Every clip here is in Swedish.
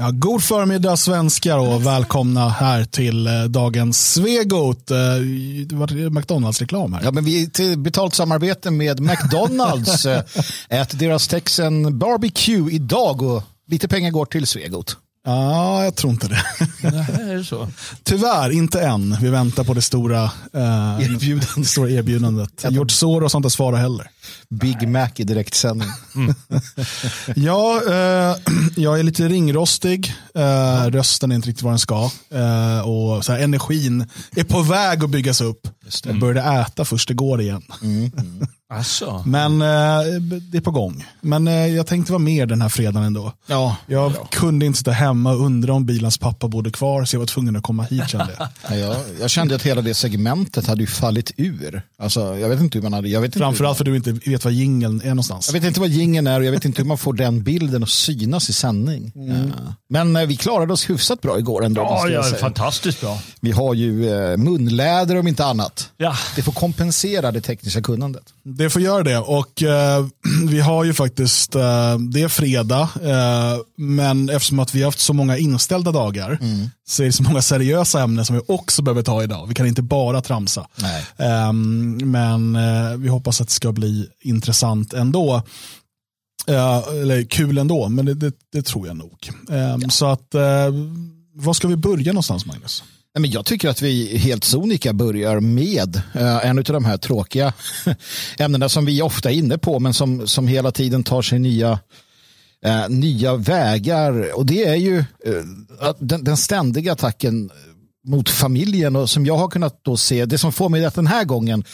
Ja, god förmiddag svenskar och välkomna här till eh, dagens Svegot. Eh, Det var McDonalds-reklam här. Ja, men vi är till betalt samarbete med McDonalds. Eh, Ät deras Texan barbecue idag och lite pengar går till Svegot. Ja, jag tror inte det. är det så? Tyvärr, inte än. Vi väntar på det stora, eh, erbjudandet. stora erbjudandet. George Soros har inte svarat heller. Big Mac i direktsändning. Ja, eh, jag är lite ringrostig. Eh, rösten är inte riktigt vad den ska. Eh, och så här, energin är på väg att byggas upp. Jag började äta först igår igen. Alltså. Men eh, det är på gång. Men eh, jag tänkte vara med den här fredagen ändå. Ja, Jag kunde inte sitta hemma och undra om bilans pappa bodde kvar så jag var tvungen att komma hit kände jag. ja, jag, jag kände att hela det segmentet hade ju fallit ur. Alltså, jag vet inte hur man hade... Jag vet inte, Framförallt för du inte vet var jingeln är någonstans. jag vet inte vad gingen är och jag vet inte hur man får den bilden att synas i sändning. Ja. Men eh, vi klarade oss hyfsat bra igår ändå. Ja, ja, fantastiskt bra. Vi har ju eh, munläder om inte annat. Ja. Det får kompensera det tekniska kunnandet. Det får göra det och eh, vi har ju faktiskt, eh, det är fredag, eh, men eftersom att vi har haft så många inställda dagar så är det så många seriösa ämnen som vi också behöver ta idag. Vi kan inte bara tramsa. Ehm, men eh, vi hoppas att det ska bli intressant ändå. Eh, eller kul ändå, men det, det, det tror jag nog. Ehm, Så att, eh, var ska vi börja någonstans Magnus? Nej, men jag tycker att vi helt sonika börjar med eh, en av de här tråkiga ämnena som vi ofta är inne på men som, som hela tiden tar sig nya, eh, nya vägar. Och det är ju eh, den, den ständiga attacken mot familjen och som jag har kunnat då se, det som får mig att den här gången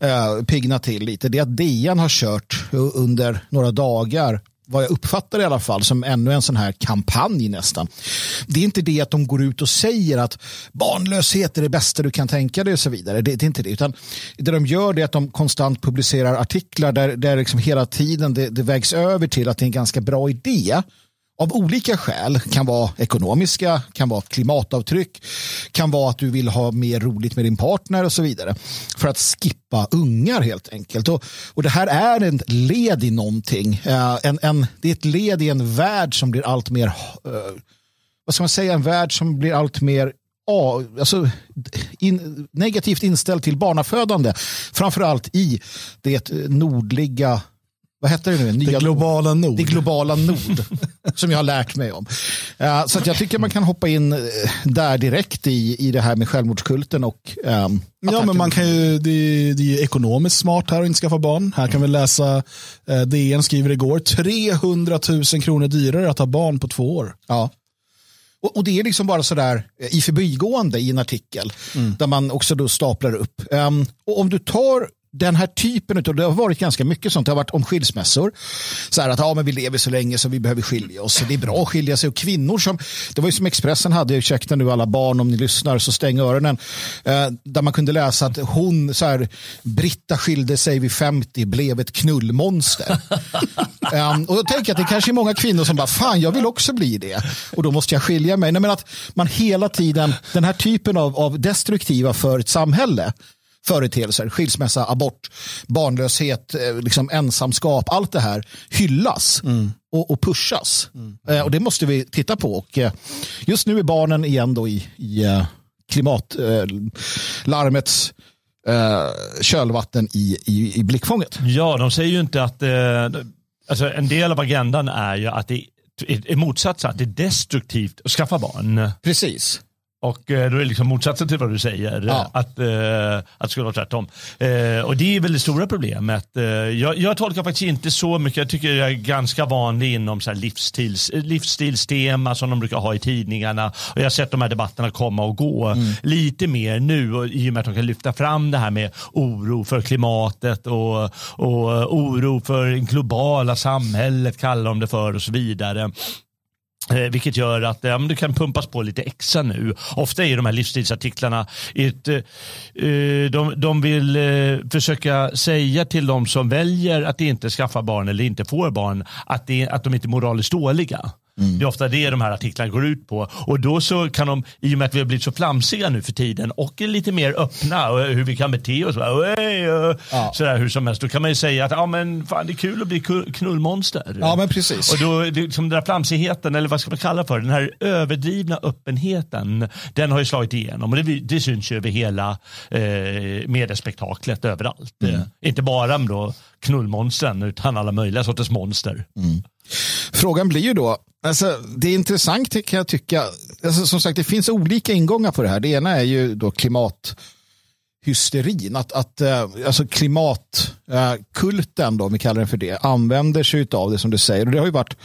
eh, pigna till lite, det är att DN har kört under några dagar vad jag uppfattar i alla fall som ännu en sån här kampanj nästan. Det är inte det att de går ut och säger att barnlöshet är det bästa du kan tänka dig och så vidare. Det, det är inte det. Utan det de gör är att de konstant publicerar artiklar där, där liksom hela tiden det, det vägs över till att det är en ganska bra idé av olika skäl. kan vara ekonomiska, kan vara klimatavtryck, kan vara att du vill ha mer roligt med din partner och så vidare. För att skippa ungar helt enkelt. Och, och det här är en led i någonting. Eh, en, en, det är ett led i en värld som blir allt mer, eh, vad ska man säga, en värld som blir allt mer ja, alltså, in, negativt inställd till barnafödande. Framförallt i det nordliga vad heter det nu? Nya Det globala nord. det globala nord som jag har lärt mig om. Eh, så att jag tycker man kan hoppa in eh, där direkt i, i det här med självmordskulten och um, Ja, men man kan ju, det, är- det är ju ekonomiskt smart här att inte skaffa barn. Här kan vi läsa, eh, DN skriver igår, 300 000 kronor dyrare att ha barn på två år. Ja. Och, och det är liksom bara sådär eh, i förbigående i en artikel där man också då staplar upp. Ehm, och om du tar den här typen av, det har varit ganska mycket sånt, det har varit om skilsmässor. Så här att ja, men vi lever så länge så vi behöver skilja oss. Det är bra att skilja sig. Och kvinnor som, det var ju som Expressen hade, ursäkta nu alla barn om ni lyssnar så stäng öronen. Eh, där man kunde läsa att hon, så här, Britta skilde sig vid 50, blev ett knullmonster. Ehm, och jag tänker att det kanske är många kvinnor som bara, fan jag vill också bli det. Och då måste jag skilja mig. Nej, men att man hela tiden, den här typen av, av destruktiva för ett samhälle, företeelser, skilsmässa, abort, barnlöshet, eh, liksom ensamskap, allt det här hyllas och, och pushas. Eh, och det måste vi titta på. Och, eh, just nu är barnen igen då i, i eh, klimatlarmets kölvatten i, i, i blickfånget. Ja, de säger ju inte att... Alltså en del av agendan är ju att det är motsatsen, att det är destruktivt att skaffa barn. Precis. Och eh, då är det liksom motsatsen till vad du säger. Ja. Att, eh, att det skulle vara tvärtom. Eh, och det är väl det stora problemet. Eh, jag, jag tolkar faktiskt inte så mycket. Jag tycker jag är ganska vanlig inom så här livsstils, livsstilstema som de brukar ha i tidningarna. Och jag har sett de här debatterna komma och gå. Lite mer nu och, i och med att de kan lyfta fram det här med oro för klimatet och, och oro för globala samhället kallar de det för och så vidare. Eh, vilket gör att eh, det kan pumpas på lite extra nu. Ofta är de här livsstilsartiklarna, ett, eh, eh, de, de vill eh, försöka säga till de som väljer att inte skaffa barn eller inte får barn att, det, att de inte är moraliskt dåliga. Mm. Det är ofta det de här artiklarna går ut på. Och då så kan de, i och med att vi har blivit så flamsiga nu för tiden och är lite mer öppna och hur vi kan bete oss. Ja. Sådär hur som helst. Då kan man ju säga att ja, men fan, det är kul att bli knullmonster. Ja men precis. Och då, liksom den där flamsigheten, eller vad ska man kalla för den här överdrivna öppenheten, den har ju slagit igenom. Och det, det syns ju över hela eh, mediespektaklet överallt. Mm. Inte bara då knullmonstren utan alla möjliga sorters monster. Mm. Frågan blir ju då, alltså, det är intressant kan jag tycka, alltså, som sagt det finns olika ingångar på det här. Det ena är ju då klimathysterin, att, att eh, alltså klimatkulten, eh, då, om vi kallar den för det, använder sig av det som du säger. Och det har ju varit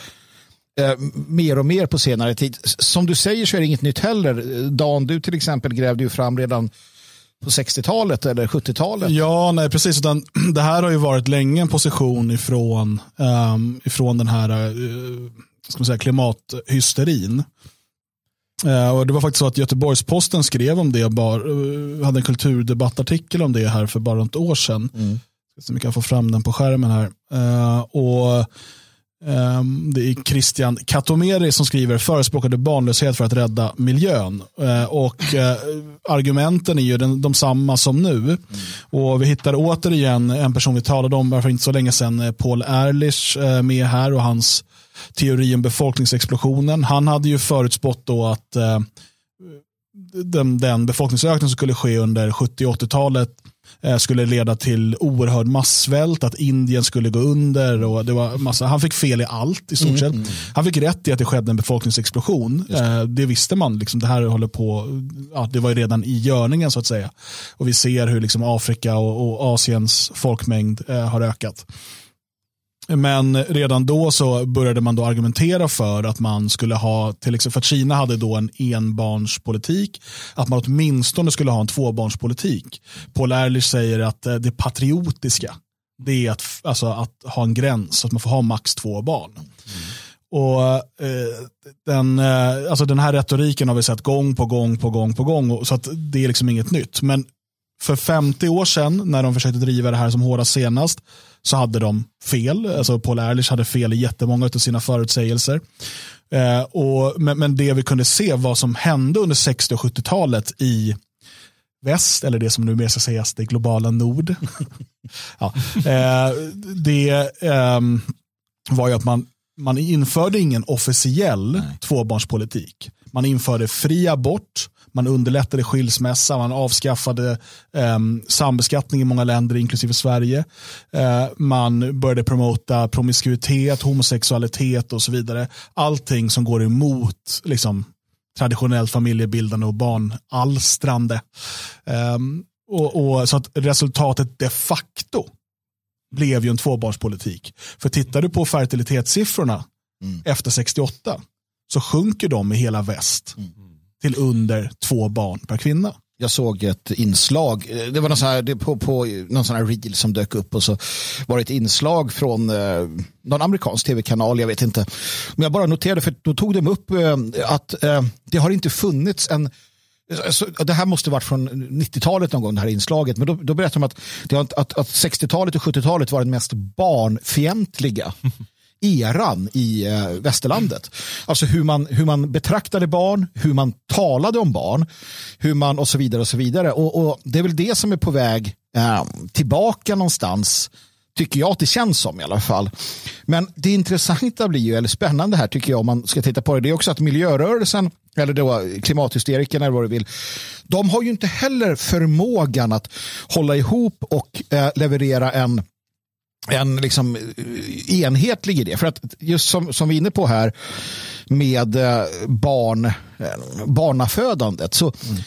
eh, mer och mer på senare tid. Som du säger så är det inget nytt heller. Eh, Dan, du till exempel grävde ju fram redan på 60-talet eller 70-talet. Ja, nej precis. Utan det här har ju varit länge en position ifrån, um, ifrån den här uh, ska man säga, klimathysterin. Uh, och det var faktiskt så att Göteborgs-Posten skrev om det, bar, uh, hade en kulturdebattartikel om det här för bara ett år sedan. Mm. Så vi kan få fram den på skärmen här. Uh, och Ehm, det är Christian Katomeri som skriver förespråkade barnlöshet för att rädda miljön. Ehm, och eh, argumenten är ju de samma som nu. Mm. Och vi hittar återigen en person vi talade om för inte så länge sedan, eh, Paul Ehrlich eh, med här och hans teori om befolkningsexplosionen. Han hade ju förutspått då att den, den befolkningsökning som skulle ske under 70 80-talet skulle leda till oerhörd massvält, att Indien skulle gå under. Och det var massa, han fick fel i allt i stort mm, sett. Mm. Han fick rätt i att det skedde en befolkningsexplosion. Det. Eh, det. visste man, liksom, det här håller på, ja, det var ju redan i görningen så att säga. Och vi ser hur liksom Afrika och, och Asiens folkmängd eh, har ökat. Men redan då så började man då argumentera för att man skulle ha, till exempel för att Kina hade då en enbarnspolitik, att man åtminstone skulle ha en tvåbarnspolitik. Paul Ehrlich säger att eh, det patriotiska, det är att, alltså, att ha en gräns, att man får ha max två barn. Mm. Och eh, den, eh, alltså den här retoriken har vi sett gång på gång på gång på gång, så att det är liksom inget nytt. Men för 50 år sedan när de försökte driva det här som hårdast senast så hade de fel. Alltså Paul Ehrlich hade fel i jättemånga av sina förutsägelser. Eh, och, men, men det vi kunde se vad som hände under 60 och 70-talet i väst, eller det som nu mer ska sägas det globala nord. ja, eh, det eh, var ju att man, man införde ingen officiell Nej. tvåbarnspolitik. Man införde fri abort, man underlättade skilsmässa, man avskaffade eh, sambeskattning i många länder, inklusive Sverige. Eh, man började promota promiskuitet, homosexualitet och så vidare. Allting som går emot liksom, traditionellt familjebildande och barnalstrande. Eh, och, och, så att resultatet de facto blev ju en tvåbarnspolitik. För tittar du på fertilitetssiffrorna mm. efter 68 så sjunker de i hela väst. Mm till under två barn per kvinna. Jag såg ett inslag, eh, det var någon sån här, det på, på någon sån här reel som dök upp och så var det ett inslag från eh, någon amerikansk tv-kanal, jag vet inte. Men jag bara noterade, för då tog de upp eh, att eh, det har inte funnits en Alltså, det här måste varit från 90-talet någon gång, det här inslaget. Men då, då berättar de att, att, att 60-talet och 70-talet var den mest barnfientliga eran i eh, västerlandet. Alltså hur man, hur man betraktade barn, hur man talade om barn, hur man och så vidare och så vidare. Och, och det är väl det som är på väg eh, tillbaka någonstans tycker jag att det känns som i alla fall. Men det intressanta blir ju, eller spännande här tycker jag om man ska titta på det, det är också att miljörörelsen, eller då klimathysterikerna eller vad du vill, de har ju inte heller förmågan att hålla ihop och eh, leverera en en liksom eh, enhetlig idé. För att just som, som vi är inne på här med eh, barn, eh, barnafödandet. Så mm.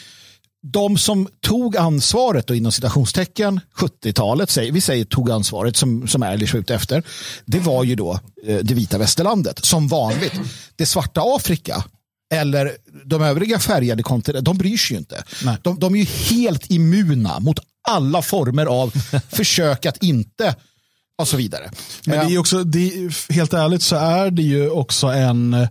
De som tog ansvaret då, inom citationstecken 70-talet, vi säger tog ansvaret som, som Ehrlich var ute efter, det var ju då det vita västerlandet som vanligt. Det svarta Afrika eller de övriga färgade kontinenterna, de bryr sig ju inte. De, de är ju helt immuna mot alla former av försök att inte och så vidare. Men det är också, det är, helt ärligt så är det ju också en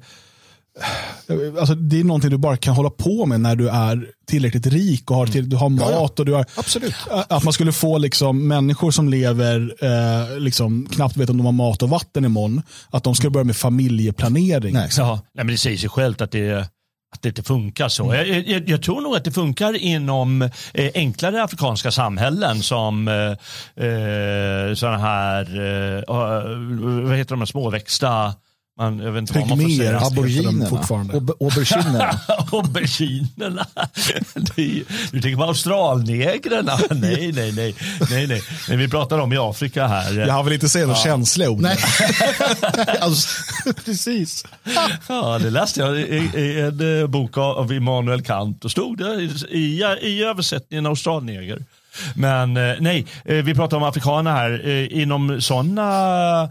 alltså, det är någonting du bara kan hålla på med när du är tillräckligt rik och har, till, du har mat. Ja, ja. och du har, Absolut. Att man skulle få liksom, människor som lever, eh, liksom, knappt vet om de har mat och vatten imorgon, att de ska börja med familjeplanering. Nej. Nej, men det säger sig självt att det, att det inte funkar så. Jag, jag, jag tror nog att det funkar inom eh, enklare afrikanska samhällen som eh, eh, sådana här, eh, vad heter de småväxta, man, jag vet inte vad man får Aboriginerna. Ob- Auberginerna. Auberginerna. Ju- Du tänker på australnegrerna? Nej, nej, nej, nej, nej. Men vi pratar om i Afrika här. Jag vill inte säga något känsliga ord. Nej. alltså, precis. Ja, det läste jag i, i en eh, bok av Immanuel Kant och stod det i, i, översättningen australneger. Men eh, nej, eh, vi pratar om afrikaner här. Inom sådana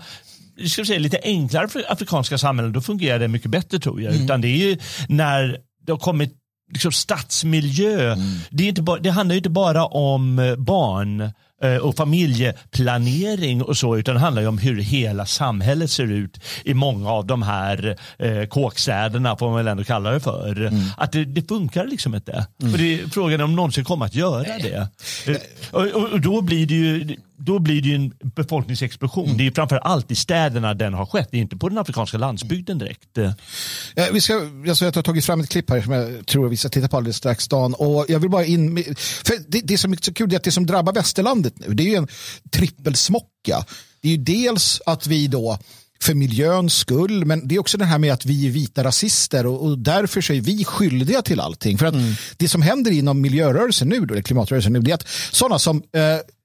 ska säga, lite enklare afri- afrikanska samhällen då fungerar det mycket bättre tror jag. Utan det är ju när det har kommit liksom, stadsmiljö. Det, är inte bara, det handlar ju inte bara om eh, barn eh, och familjeplanering och så utan det handlar ju om hur hela samhället ser ut i många av de här eh, kåkstäderna får man väl ändå kalla det för. Att det, det funkar liksom inte. Och det är frågan om någonsin kommer att göra det. Eh, och, och, och då blir det ju då blir det ju en befolkningsexplosion. Det är ju framför allt i städerna den har skett. Det är inte på den afrikanska landsbygden direkt. Eh, Eh, Vi ska, jag ska ta tagit fram ett klipp här som jag tror vi ska titta på alldeles strax. Dan. Och jag vill bara in med, för det, det som är så kul är att det som drabbar västerlandet nu det är ju en trippelsmocka. Det är ju dels att vi då för miljöns skull, men det är också det här med att vi är vita rasister och, och därför så är vi skyldiga till allting. För att det som händer inom miljörörelsen nu, då, eller klimatrörelsen nu, det är att sådana som eh,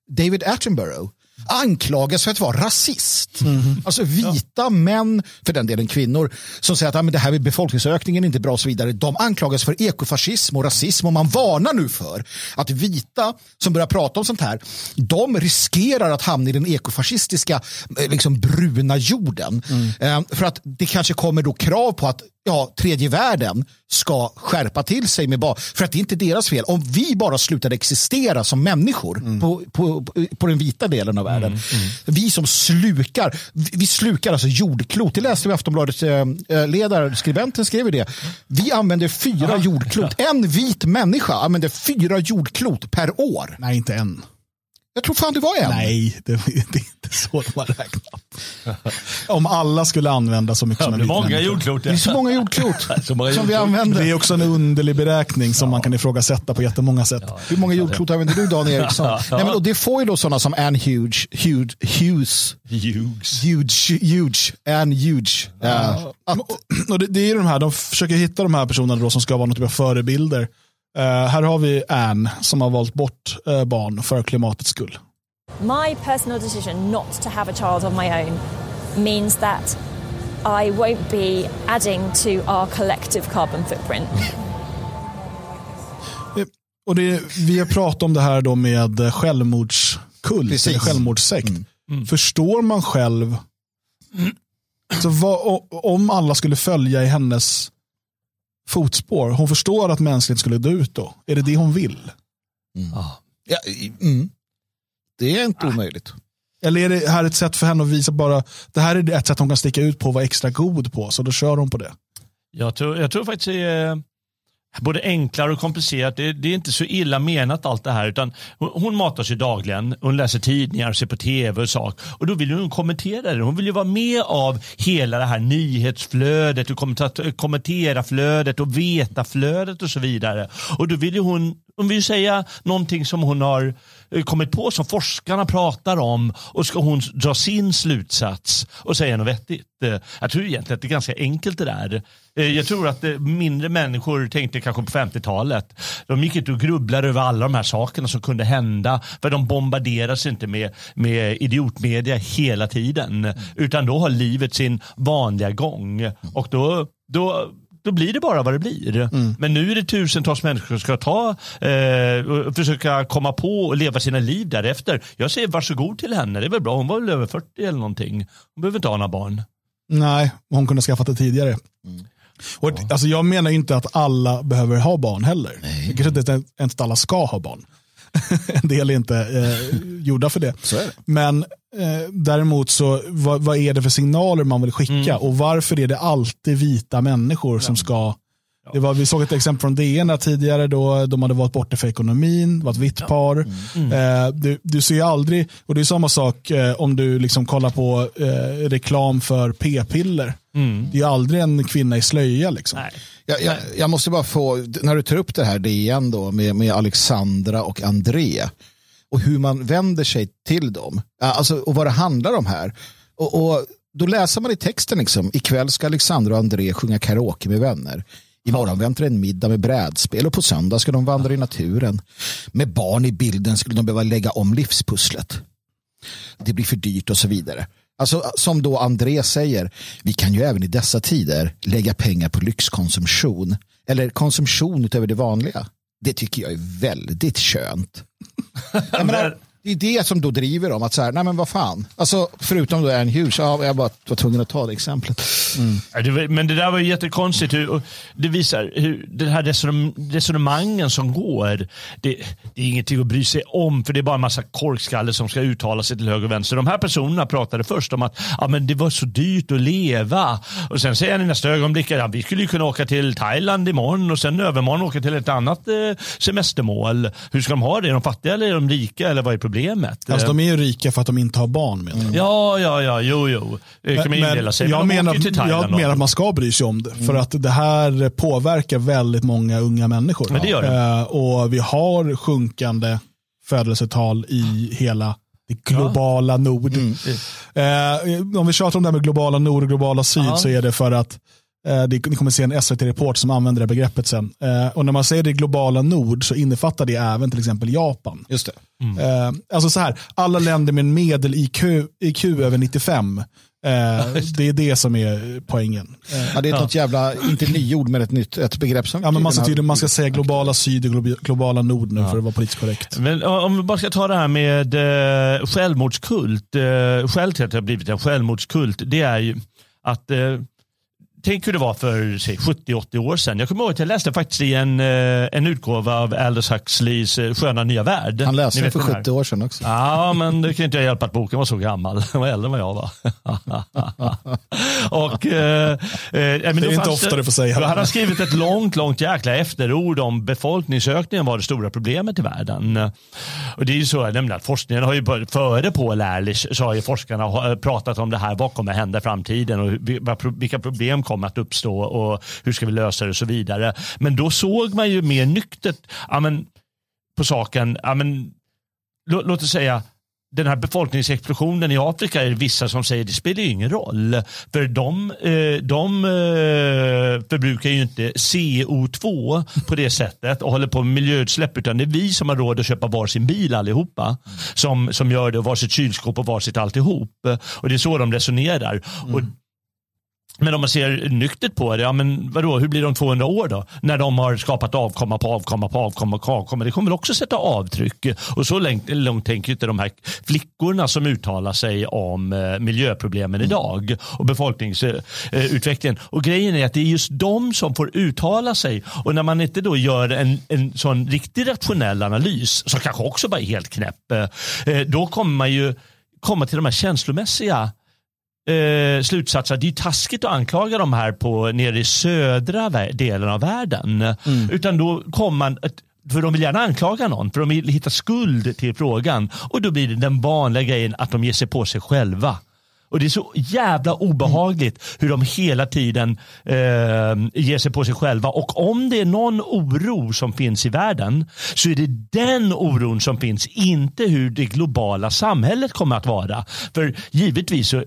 David Attenborough anklagas för att vara rasist. Alltså vita män, för den delen kvinnor, som säger att ah, men det här med befolkningsökningen är inte bra och så vidare. De anklagas för ekofascism och rasism och man varnar nu för att vita som börjar prata om sånt här, de riskerar att hamna i den ekofascistiska eh, liksom bruna jorden. Eh, för att det kanske kommer då krav på att ja, tredje världen ska skärpa till sig med bara, för att det är inte deras fel. Om vi bara slutade existera som människor på, på, på den vita delen av världen. Vi som slukar, vi slukar alltså jordklot. Det läste vi i Aftonbladets eh, eh, ledarskribenten skrev ju det. Vi använder fyra jordklot. En vit människa använder fyra jordklot per år. Nej, inte än. Jag tror fan det var en. Nej, det, det är inte så de har räknat. Om alla skulle använda så mycket Ja, som det en är vit många jordklot. Det är så många jordklot Så många som vi använder. Det är också en underlig beräkning som man kan ifrågasätta på jättemånga sätt. Hur många jordklot använder du Dan Eriksson? Nej, men, och det får ju då sådana som Ann Huge, Huge, Hughes, Hughes. Huge, Huge, Ann Huge. eh, att, Och det, det är ju de här, de försöker hitta de här personerna då som ska vara någon typ av förebilder. Eh, här har vi Anne som har valt bort eh, barn för klimatets skull. My personal decision not to have a child of my own means that I won't be adding to our collective carbon footprint. Eh, Och det, vi har pratat om det här då med självmordskult, Precis. eller självmordssekt. Förstår man själv, så vad, om alla skulle följa i hennes fotspår, hon förstår att mänskligheten skulle dö ut då? Är det det hon vill? ja, mm. Det är inte omöjligt. Eller är det här ett sätt för henne att visa bara, det här är ett sätt hon kan sticka ut på och vara extra god på, så då kör hon på det. Jag tror, jag tror faktiskt är både enklare och komplicerat. Det, det är inte så illa menat allt det här. Utan hon, matar matas ju dagligen. Hon läser tidningar, ser på tv och sak. Och då vill hon kommentera det. Hon vill ju vara med av hela det här nyhetsflödet och kommentera flödet och veta flödet och så vidare. Och då vill ju hon, hon vill säga någonting som hon har eh, kommit på som forskarna pratar om och ska hon dra sin slutsats och säga något vettigt. Eh, jag tror egentligen att det är ganska enkelt det där. Eh, jag tror att mindre människor tänkte kanske på 50-talet. De gick inte och grubblade över alla de här sakerna som kunde hända. För de bombarderas inte med, med idiotmedia hela tiden. Utan då har livet sin vanliga gång. Och då, då då blir det bara vad det blir. Men nu är det tusentals människor som ska ta eh, och försöka komma på och leva sina liv därefter. Jag säger varsågod till henne, det är väl bra. Hon var väl över 40 eller någonting. Hon behöver inte ha några barn. Nej, hon kunde skaffat det tidigare. Och, alltså, jag menar inte att alla behöver ha barn heller. Jag kanske inte ens att alla ska ha barn. en del är inte eh, gjorda för det. Det. Men eh, däremot så vad, vad, är det för signaler man vill skicka mm. och varför är det alltid vita människor ja. som ska det var, vi såg ett exempel från DN där tidigare då de hade varit borta för ekonomin, var ett vitt par. Mm. Mm. Eh, du, du ser aldrig, och det är samma sak eh, om du liksom kollar på eh, reklam för p-piller. Mm. Det är aldrig en kvinna i slöja. Liksom. Jag, jag, jag, måste bara få, när du tar upp det här DN då med, med Alexandra och André och hur man vänder sig till dem alltså, och vad det handlar om här. Och, och Då läser man i texten liksom, ikväll ska Alexandra och André sjunga karaoke med vänner. Imorgon väntar en middag med brädspel och på söndag ska de vandra i naturen. Med barn i bilden skulle de behöva lägga om livspusslet. Det blir för dyrt och så vidare. Alltså, som då André säger, vi kan ju även i dessa tider lägga pengar på lyxkonsumtion. Eller konsumtion utöver det vanliga. Det tycker jag är väldigt könt. jag menar, det är det som då driver dem. Att så här, nej men vad fan. Alltså, förutom då en Hughes. ja, jag bara var tvungen att ta det exemplet. Mm. Men det där var ju jättekonstigt. Hur, det visar hur den här resonemangen som går. Det, det, är ingenting att bry sig om för det är bara en massa korkskallar som ska uttala sig till höger och vänster. De här personerna pratade först om att ja, men det var så dyrt att leva. Och sen säger han i nästa ögonblick att ja, vi skulle kunna åka till Thailand imorgon och sen övermorgon åka till ett annat eh, semestermål. Hur ska de ha det? Är de fattiga eller är de rika? Eller vad är problemet? Alltså, de är ju rika för att de inte har barn. Menar mm. Ja, ja, ja, jo, jo. Det kan man indela sig. Jag menar, jag menar att man ska bry sig om det. Mm. För att det här påverkar väldigt många unga människor. Men det gör det. Eh, och vi har sjunkande födelsetal i hela det globala ja. nord. Mm. Eh, om vi tjatar om det här med globala nord och globala syd ja. så är det för att ni kommer se en SVT-report som använder det begreppet sen. Eh, och när man säger det globala nord så innefattar det även till exempel Japan. Just det. Mm. Eh, alltså så här, alla länder med en medel-IQ IQ över 95 Eh, det är det som är poängen. ja, det är ett ja. jävla, inte nyord men ett nytt ett begrepp som... Ja, men man, ska tydligen, man ska säga globala syd och globala nord nu ja. för att vara politiskt korrekt. Men om vi bara ska ta det här med eh, självmordskult. Eh, skälet till att det har blivit en självmordskult det är ju att eh, tänk hur det var för 70-80 år sedan. Jag kommer ihåg att jag läste faktiskt i en, eh, en utgåva av Aldous Huxleys eh, Sköna nya värld. Han läste den för 70 år sedan också. Ja, men det kan inte jag hjälpa att boken var så gammal. Den var äldre än vad jag var. och, eh, eh, det är inte ofta du får säga det. Han har skrivit ett långt, långt jäkla efterord om befolkningsökningen var det stora problemet i världen. Och det är ju så nämligen att forskningen har ju börjat, före Paul Ehrlich så har ju forskarna pratat om det här. Vad kommer hända i framtiden och vilka problem kommer kommer att uppstå och hur ska vi lösa det och så vidare. Men då såg man ju mer nyktert ja, men, på saken. Ja, men, låt, låt oss säga den här befolkningsexplosionen i Afrika är det vissa som säger det spelar ju ingen roll. För de, eh, de eh, förbrukar ju inte CO2 på det sättet och håller på med miljöutsläpp utan det är vi som har råd att köpa varsin bil allihopa. Som, som gör det, och varsitt kylskåp och varsitt alltihop. Och det är så de resonerar. Mm. Och men om man ser nyktert på det, ja men vadå, hur blir de 200 år då? När de har skapat avkomma på avkomma på avkomma på avkomma. Det kommer också sätta avtryck. Och så långt, långt tänker inte de här flickorna som uttalar sig om eh, miljöproblemen mm. idag och befolkningsutvecklingen. Och grejen är att det är just de som får uttala sig. Och när man inte då gör en, en sån riktigt rationell analys, som kanske också bara är helt knäpp, eh, då kommer man ju komma till de här känslomässiga eh, slutsatser. Det är taskigt att anklaga de här på nere i södra delen av världen. Mm. Utan då kommer man för de vill gärna anklaga någon, för de vill hitta skuld till frågan. Och då blir det den vanliga grejen att de ger sig på sig själva. Och Det är så jävla obehagligt mm. hur de hela tiden eh, ger sig på sig själva. Och om det är någon oro som finns i världen så är det den oron som finns, inte hur det globala samhället kommer att vara. För givetvis så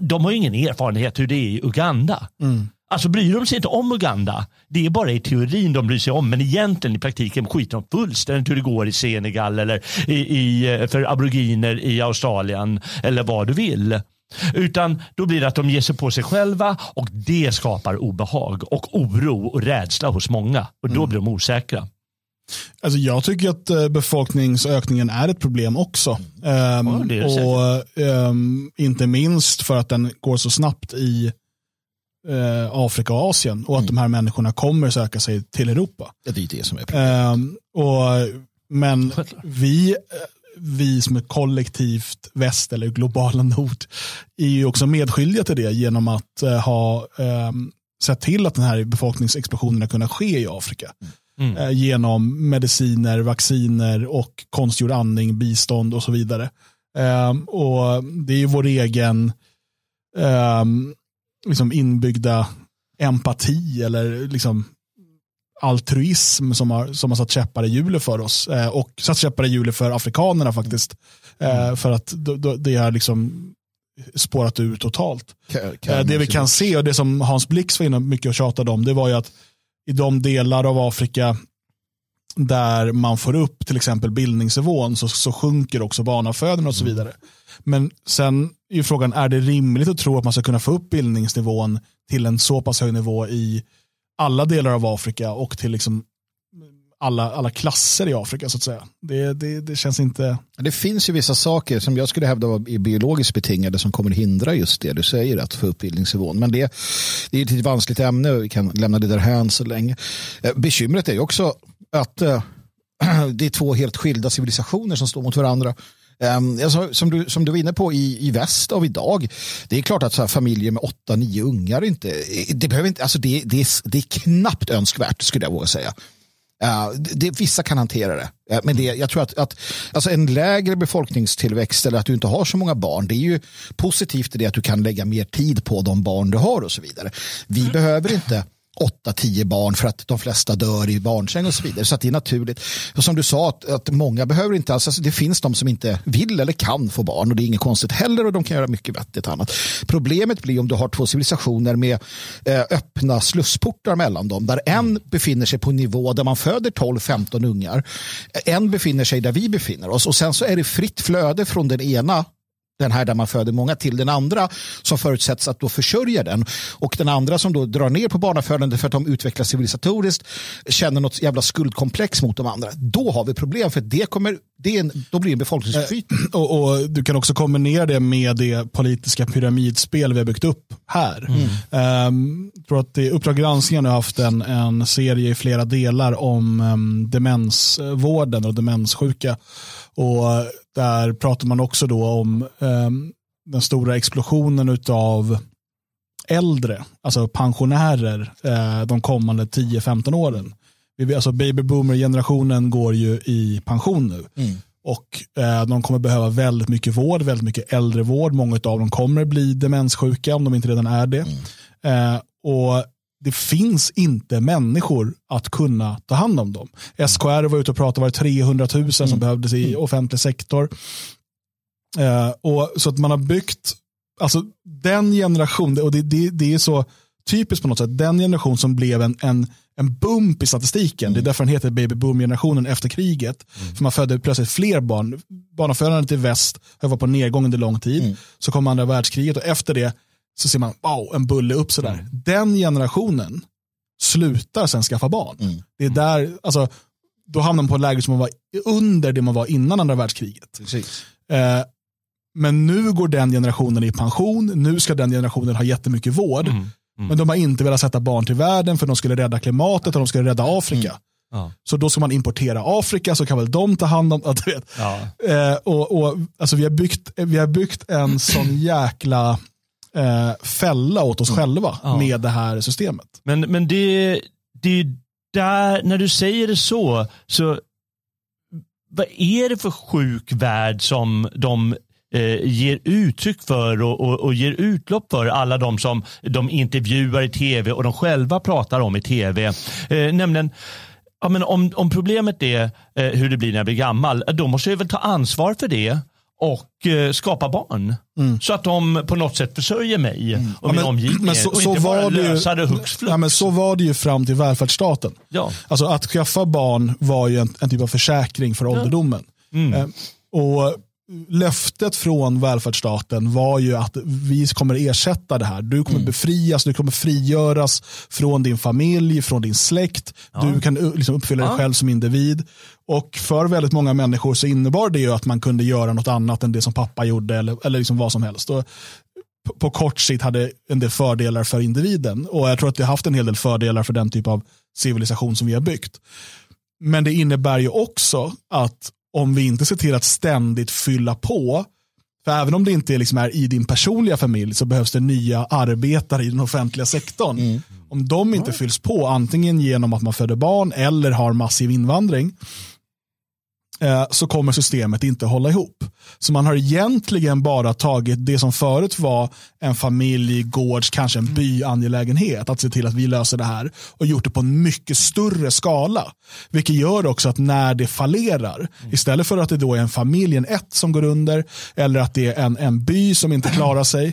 de har ingen erfarenhet hur det är i Uganda. Mm. Alltså bryr de sig inte om Uganda. Det är bara i teorin de bryr sig om men egentligen i praktiken skiter de fullständigt hur det går i Senegal eller i, i, för aboriginer i Australien eller vad du vill. Utan då blir det att de ger sig på sig själva och det skapar obehag och oro och rädsla hos många och då mm. blir de osäkra. Alltså jag tycker att eh, befolkningsökningen är ett problem också. Um, ja, och um, Inte minst för att den går så snabbt i uh, Afrika och Asien och att mm. de här människorna kommer söka sig till Europa. Ja, det är det som är problemet. Um, och Men vi, vi som ett kollektivt väst eller globala nord är ju också medskyldiga till det genom att uh, ha um, sett till att den här befolkningsexplosionen har kunnat ske i Afrika. Mm. Uh, genom mediciner, vacciner och konstgjord andning, bistånd och så vidare. Um, och Det är ju vår egen um, liksom inbyggda empati eller liksom altruism som har, som har satt käppar i hjulet för oss. Eh, och satt käppar i hjulet för afrikanerna faktiskt. Eh, mm. För att det har liksom spårat ut totalt. Eh, det vi kan se och det som Hans Blix var inne mycket och tjatade om, det var ju att i de delar av Afrika där man får upp till exempel bildningsnivån så, så sjunker också barnafödandet och så mm. vidare. Men sen är frågan, är det rimligt att tro att man ska kunna få upp bildningsnivån till en så pass hög nivå i alla delar av Afrika och till liksom alla, alla klasser i Afrika så att säga. Det, det, det känns inte... Det finns ju vissa saker som jag skulle hävda är biologiskt betingade som kommer hindra just det du säger, att få upp bildningsnivån. Men det, det är ett vanskligt ämne och vi kan lämna det därhän så länge. Eh, bekymret är ju också att äh, det är två helt skilda civilisationer som står mot varandra. Um, alltså, som, du, som du var inne på i, i väst av idag, det är klart att så här, familjer med åtta, nio ungar inte, det, behöver inte, alltså det, det, är, det är knappt önskvärt skulle jag våga säga. Uh, det, vissa kan hantera det. Uh, men det, jag tror att, att alltså en lägre befolkningstillväxt eller att du inte har så många barn, det är ju positivt i det att du kan lägga mer tid på de barn du har och så vidare. Vi mm. behöver inte 8-10 barn för att de flesta dör i barnsäng och så vidare. Så det är naturligt. Och som du sa, att, att många behöver inte alls, alltså det finns de som inte vill eller kan få barn och det är inget konstigt heller och de kan göra mycket vettigt annat. Problemet blir om du har två civilisationer med eh, öppna slussportar mellan dem, där en befinner sig på en nivå där man föder 12-15 ungar, en befinner sig där vi befinner oss och sen så är det fritt flöde från den ena den här där man föder många till den andra som förutsätts att då försörja den och den andra som då drar ner på barnafödande för att de utvecklas civilisatoriskt känner något jävla skuldkomplex mot de andra. Då har vi problem för det kommer det är en, då blir det en befolkningsförflyttning. Eh, och, och, du kan också kombinera det med det politiska pyramidspel vi har byggt upp här. Mm. Um, jag tror att det, Uppdrag granskning har haft en, en serie i flera delar om um, demensvården och demenssjuka. Och där pratar man också då om um, den stora explosionen av äldre, alltså pensionärer, uh, de kommande 10-15 åren. Alltså baby boomer-generationen går ju i pension nu. Mm. Och eh, de kommer behöva väldigt mycket vård, väldigt mycket äldrevård. Många av dem kommer bli demenssjuka om de inte redan är det. Mm. Eh, och det finns inte människor att kunna ta hand om dem. SKR var ute och pratade, var det 300 000 som mm. behövdes i mm. offentlig sektor. Eh, och Så att man har byggt, alltså den generation, och det, det, det är så typiskt på något sätt, den generation som blev en, en, en bump i statistiken. Mm. Det är därför den heter baby boom-generationen efter kriget. Mm. För man födde plötsligt fler barn. Barnafödandet i väst har varit på nedgång under lång tid. Mm. Så kom andra världskriget och efter det så ser man wow, en bulle upp sådär. Mm. Den generationen slutar sen skaffa barn. Mm. Det är där, alltså, då hamnar man på ett läge som man var under det man var innan andra världskriget. Eh, men nu går den generationen i pension, nu ska den generationen ha jättemycket vård. Mm. Mm. Men de har inte velat sätta barn till världen för de skulle rädda klimatet och de skulle rädda Afrika. Mm. Ja. Så då ska man importera Afrika så kan väl de ta hand om det. Ja. Eh, och, och, alltså vi, har byggt, vi har byggt en sån jäkla eh, fälla åt oss mm. själva ja. med det här systemet. Men, men det, det är där, när du säger det så, så vad är det för sjuk värld som de eh, ger uttryck för och, och, och, ger utlopp för alla de som de intervjuar i tv och de själva pratar om i tv. Eh, nämligen Ja, men om, om problemet är eh, hur det blir när jag blir gammal, då måste jag väl ta ansvar för det och eh, skapa barn. Mm. Så att de på något sätt försörjer mig mm. och ja, min omgivning. Men så, och så inte bara var lösa det flux. Ja, men så var det ju fram till välfärdsstaten. Ja. Alltså att skaffa barn var ju en, en typ av försäkring för ålderdomen. Mm. Eh, och löftet från välfärdsstaten var ju att vi kommer ersätta det här. Du kommer mm. befrias, du kommer frigöras från din familj, från din släkt. Ja. Du kan liksom uppfylla ja. dig själv som individ. Och för väldigt många människor så innebar det ju att man kunde göra något annat än det som pappa gjorde eller, eller liksom vad som helst. Och på kort sikt hade en del fördelar för individen. Och jag tror att det har haft en hel del fördelar för den typ av civilisation som vi har byggt. Men det innebär ju också att om vi inte ser till att ständigt fylla på, för även om det inte liksom är i din personliga familj så behövs det nya arbetare i den offentliga sektorn. Mm. Om de inte fylls på, antingen genom att man föder barn eller har massiv invandring, så kommer systemet inte hålla ihop. Så man har egentligen bara tagit det som förut var en familj, gårds, kanske en mm. byangelägenhet, att se till att vi löser det här och gjort det på en mycket större skala. Vilket gör också att när det fallerar, mm. istället för att det då är en familj, en ett som går under, eller att det är en, en by som inte klarar sig,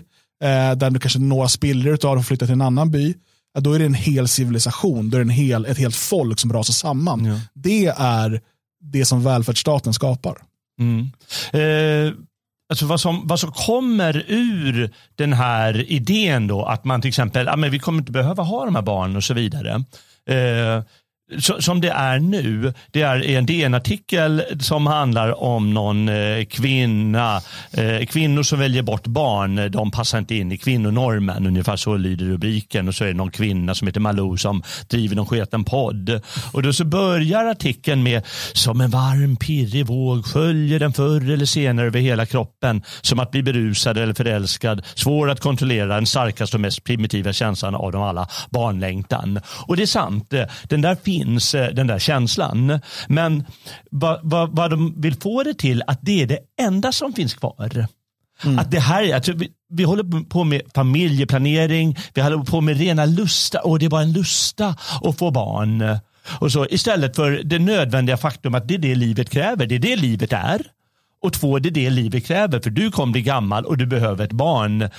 eh, där du kanske några spillror av har flyttat till en annan by, då är det en hel civilisation, då är det en hel, ett helt folk som rasar samman. Ja. Det är det som välfärdsstaten skapar. Mm. Eh, alltså vad, som, vad som kommer ur den här idén då, att man till exempel, ah, men vi kommer inte behöva ha de här barnen och så vidare. Eh, som det är nu, det är en DN-artikel som handlar om någon eh, kvinna, eh, kvinnor som väljer bort barn, eh, de passar inte in i kvinnonormen, ungefär så lyder rubriken och så är det någon kvinna som heter Malou som driver någon sketen podd. Och då så börjar artikeln med som en varm pirrig våg sköljer den förr eller senare över hela kroppen som att bli berusad eller förälskad, svår att kontrollera, den starkaste och mest primitiva känslan av dem alla, barnlängtan. Och det är sant, den där finns eh, den där känslan. Men vad, vad, vad de vill få det till att det är det enda som finns kvar. Mm. Att det här, alltså, vi, vi håller på med familjeplanering, vi håller på med rena lusta, och det är bara en lusta att få barn. Och så, istället för det nödvändiga faktum att det är det livet kräver, det är det livet är. Och två, det är det livet kräver. För du kommer bli gammal och du behöver ett barn eh,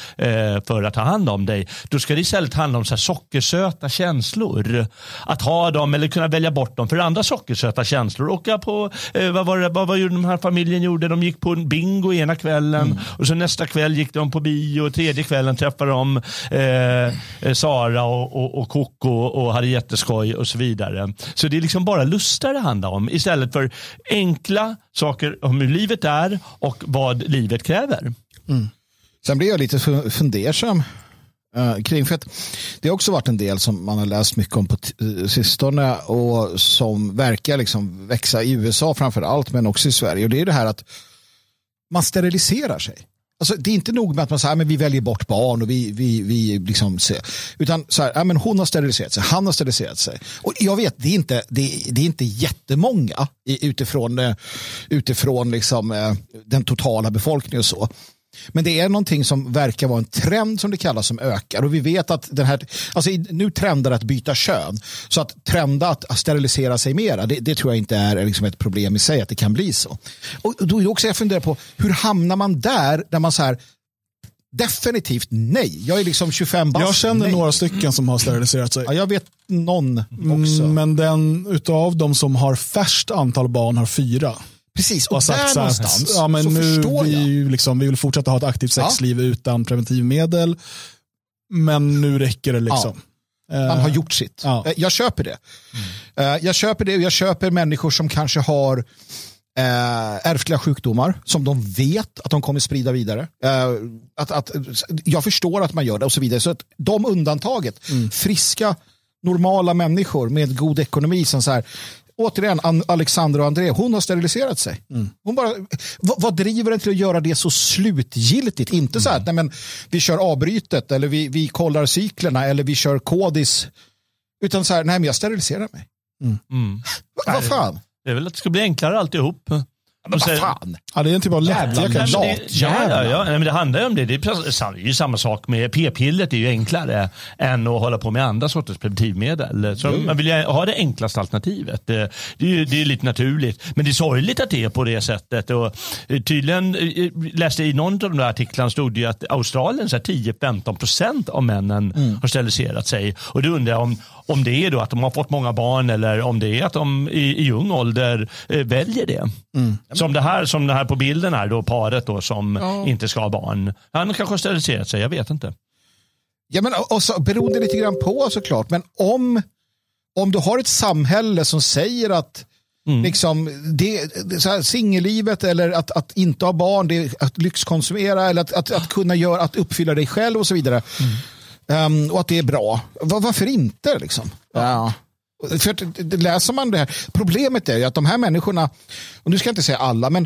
för att ta hand om dig. Då ska det istället handla om så sockersöta känslor. Att ha dem eller kunna välja bort dem för andra sockersöta känslor. Åka på, eh, vad var det, vad var den här familjen gjorde? De gick på en bingo ena kvällen mm. och så nästa kväll gick de på bio och tredje kvällen träffade de eh, Sara och, och, och Coco och hade jätteskoj och så vidare. Så det är liksom bara lustar det handlar om istället för enkla saker om hur livet är och vad livet kräver. Mm. Sen blir jag lite fundersam uh, kring, för att det har också varit en del som man har läst mycket om på eh, sistone och som verkar liksom växa i USA framför allt, men också i Sverige. Och det är det här att man steriliserar sig. Alltså, det är inte nog med att man säger att vi väljer bort barn och vi, vi, vi liksom ser. Utan så här, ja, men hon har steriliserat sig, han har steriliserat sig. Och jag vet, det är inte, det, är, det är inte jättemånga utifrån, eh, utifrån liksom, eh, den totala befolkningen och så. Men det är någonting som verkar vara en trend som det kallas som ökar. Och vi vet att den här, alltså nu trendar att byta kön. Så att trenda att sterilisera sig mera, det, det tror jag inte är liksom ett problem i sig att det kan bli så. Och då är också jag funderar på, hur hamnar man där, där man så här, Definitivt nej. Jag är liksom 25 bast. Jag känner nej. några stycken som har steriliserat sig. Ja, jag vet någon också. Mm, men den utav de som har färst antal barn har fyra. Precis, och, och där någonstans ja, men så nu förstår vi, jag. Liksom, vi vill fortsätta ha ett aktivt sexliv ja. utan preventivmedel. Men nu räcker det liksom. Ja. Man har gjort sitt. Ja. Eh, jag köper det. Mm. Jag köper det och jag köper människor som kanske har ärftliga sjukdomar som de vet att de kommer sprida vidare. Att, att, jag förstår att man gör det och så vidare. Så att de undantaget, mm. friska, normala människor med god ekonomi som så här, återigen, Alexandra och André, hon har steriliserat sig. Mm. Hon bara, vad, vad, driver en till att göra det så slutgiltigt? Inte mm. så här, nej men vi kör avbrytet eller vi, vi kollar cyklerna eller vi kör kodis. Utan så här, nej men jag steriliserar mig. Mm. mm. Vad fan? Det är väl att det ska bli enklare alltihop. Men vad fan? Ja, det är en typ av lättjäkla. Ja, ja, ja, men det handlar ju om det. Det är ju samma sak med p-pillret. är ju enklare än att hålla på med andra sorters preventivmedel. Så mm. Man vill ju ha det enklaste alternativet. Det, det, är ju det är lite naturligt. Men det är sorgligt att det är på det sättet. Och tydligen eh, läste i någon av de där artiklarna stod det att Australien 10-15 procent av männen mm. har steriliserat sig. Och då undrar jag om, om det är då att de har fått många barn eller om det är att de i, i ung ålder eh, väljer det. Mm. Som det här som det här på bilden är då paret då som ja. inte ska ha barn. Han kanske har steriliserat sig, jag vet inte. Ja, men och så, beroende lite grann på såklart, men om, om du har ett samhälle som säger att Mm. Liksom, det, det, singellivet eller att, att inte ha barn, det att lyxkonsumera eller att, att, att kunna göra, att uppfylla dig själv och så vidare. Mm. Um, och att det är bra. Var, varför inte? Liksom? Ja. För att, läser man det här, problemet är ju att de här människorna, och nu ska jag inte säga alla, men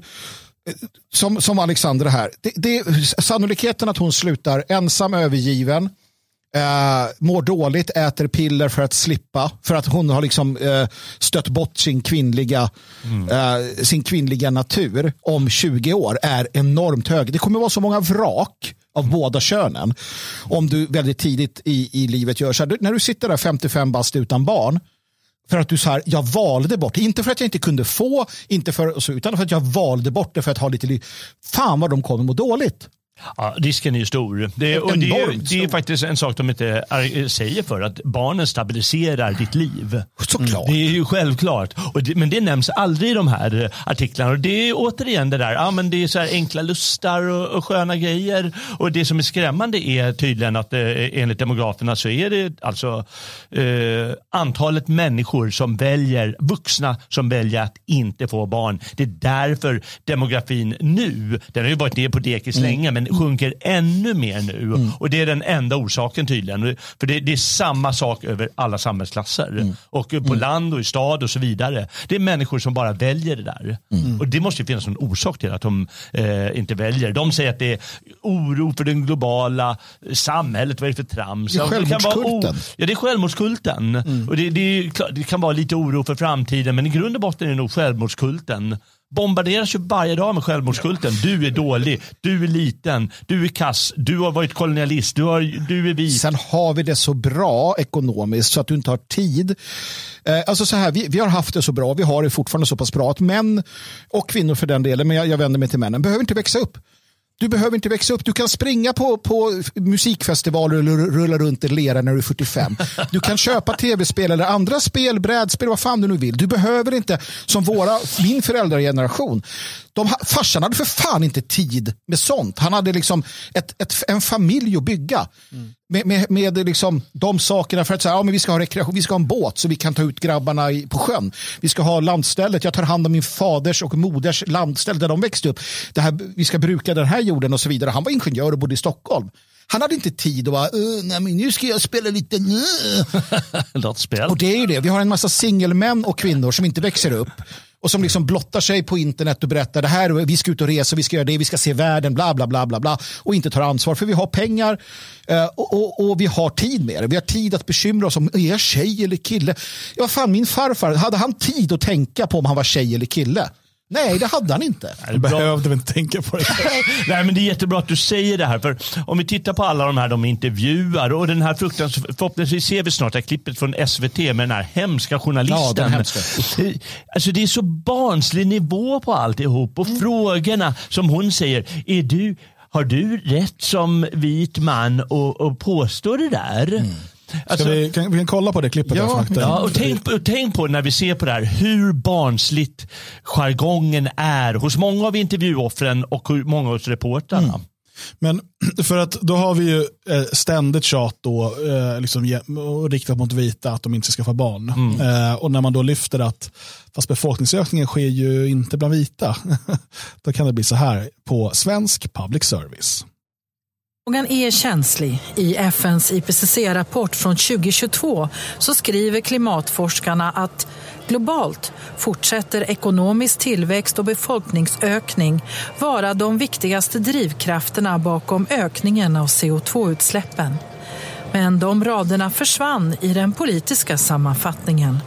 eh, som, som Alexandra här, det, det, sannolikheten att hon slutar ensam, övergiven, eh, mår dåligt, äter piller för att slippa, för att hon har liksom eh, stött bort sin kvinnliga, mm. eh, sin kvinnliga natur om 20 år är enormt hög. Det kommer vara så många vrak av båda könen om du väldigt tidigt i, i livet gör så här. När du sitter där 55 bast utan barn, för att du så här, jag valde bort inte för att jag inte kunde få, inte för, utan för att jag valde bort det för att ha lite liv. Fan vad de kommer må dåligt. Ja, risken är ju stor. Det, är, och det, är, det är faktiskt en sak de inte säger för, att barnen stabiliserar ditt liv. Såklart. Det är ju självklart. Det, men det nämns aldrig i de här artiklarna. Och det är återigen det där, ja, men det är så enkla lustar och, och sköna grejer. Och det som är skrämmande är tydligen att eh, enligt demograferna så är det alltså eh, antalet människor som väljer, vuxna som väljer att inte få barn. Det är därför demografin nu, den har ju varit ner på dekis mm. länge, men sjunker ännu mer nu. Mm. Och det är den enda orsaken tydligen. För det, det är samma sak över alla samhällsklasser. Mm. Och på mm. land och i stad och så vidare. Det är människor som bara väljer det där. Mm. Och det måste ju finnas en orsak till att de eh, inte väljer. De säger att det är oro för det globala samhället. Vad är det för trams? Det är självmordskulten. Ja, det är självmordskulten. Mm. Och det, det, det, kan vara lite oro för framtiden, men i grund och botten är det nog självmordskulten bombarderas ju varje dag med självmordskulten. Du är dålig, du är liten, du är kass, du har varit kolonialist, du, har, du är vit. Sen har vi det så bra ekonomiskt så att du inte har tid. Eh, alltså så här, vi, vi har haft det så bra, vi har det fortfarande så pass bra att män och kvinnor för den delen, men jag, jag vänder mig till männen, behöver inte växa upp. Du behöver inte växa upp. Du kan springa på, på musikfestivaler och rulla runt i lera när du är 45. Du kan köpa tv-spel eller andra spel, brädspel, vad fan du nu vill. Du behöver inte, som våra, min föräldrageneration, de, farsan hade för fan inte tid med sånt. Han hade liksom ett, ett, en familj att bygga. Mm. Med, med, med liksom de sakerna för att säga, ja, men vi ska ha rekreation, vi ska ha en båt så vi kan ta ut grabbarna i, på sjön. Vi ska ha landstället, jag tar hand om min faders och moders landställe där de växte upp. Det här, vi ska bruka den här jorden och så vidare. Han var ingenjör och bodde i Stockholm. Han hade inte tid att vara, nej men nu ska jag spela lite spel. Och det är ju det, vi har en massa singelmän och kvinnor som inte växer upp och som liksom blottar sig på internet och berättar det här, vi ska ut och resa, vi ska göra det, vi ska se världen, bla bla bla bla bla och inte tar ansvar för vi har pengar eh, och, och, och, vi har tid med det. Vi har tid att bekymra oss om, är jag tjej eller kille? Ja, fan min farfar, hade han tid att tänka på om han var tjej eller kille? Nej, det hade han inte. Du behövde väl inte tänka på det. Nej, men det är jättebra att du säger det här. För om vi tittar på alla de här de intervjuar och den här fruktansvärda, förhoppningsvis ser vi snart det här klippet från SVT med den här hemska journalisten. Ja, den hemska. Alltså det är så barnslig nivå på alltihop och mm. frågorna som hon säger, är du, har du rätt som vit man att påstå det där? Mm. Alltså, vi, kan, vi kan kolla på det klippet. Ja, ja och tänk, och tänk på när vi ser på det här hur barnsligt jargongen är hos många av intervjuoffren och många av reportrarna. Mm. Men för att då har vi ju eh, ständigt tjat då, eh, liksom, riktat mot vita att de inte ska skaffa barn. Mm. Eh, och när man då lyfter att fast befolkningsökningen sker ju inte bland vita, då kan det bli så här på svensk public service. Frågan är känslig. I FNs IPCC-rapport från 2022 så skriver klimatforskarna att globalt fortsätter ekonomisk tillväxt och befolkningsökning vara de viktigaste drivkrafterna bakom ökningen av CO2-utsläppen. Men de raderna försvann i den politiska sammanfattningen.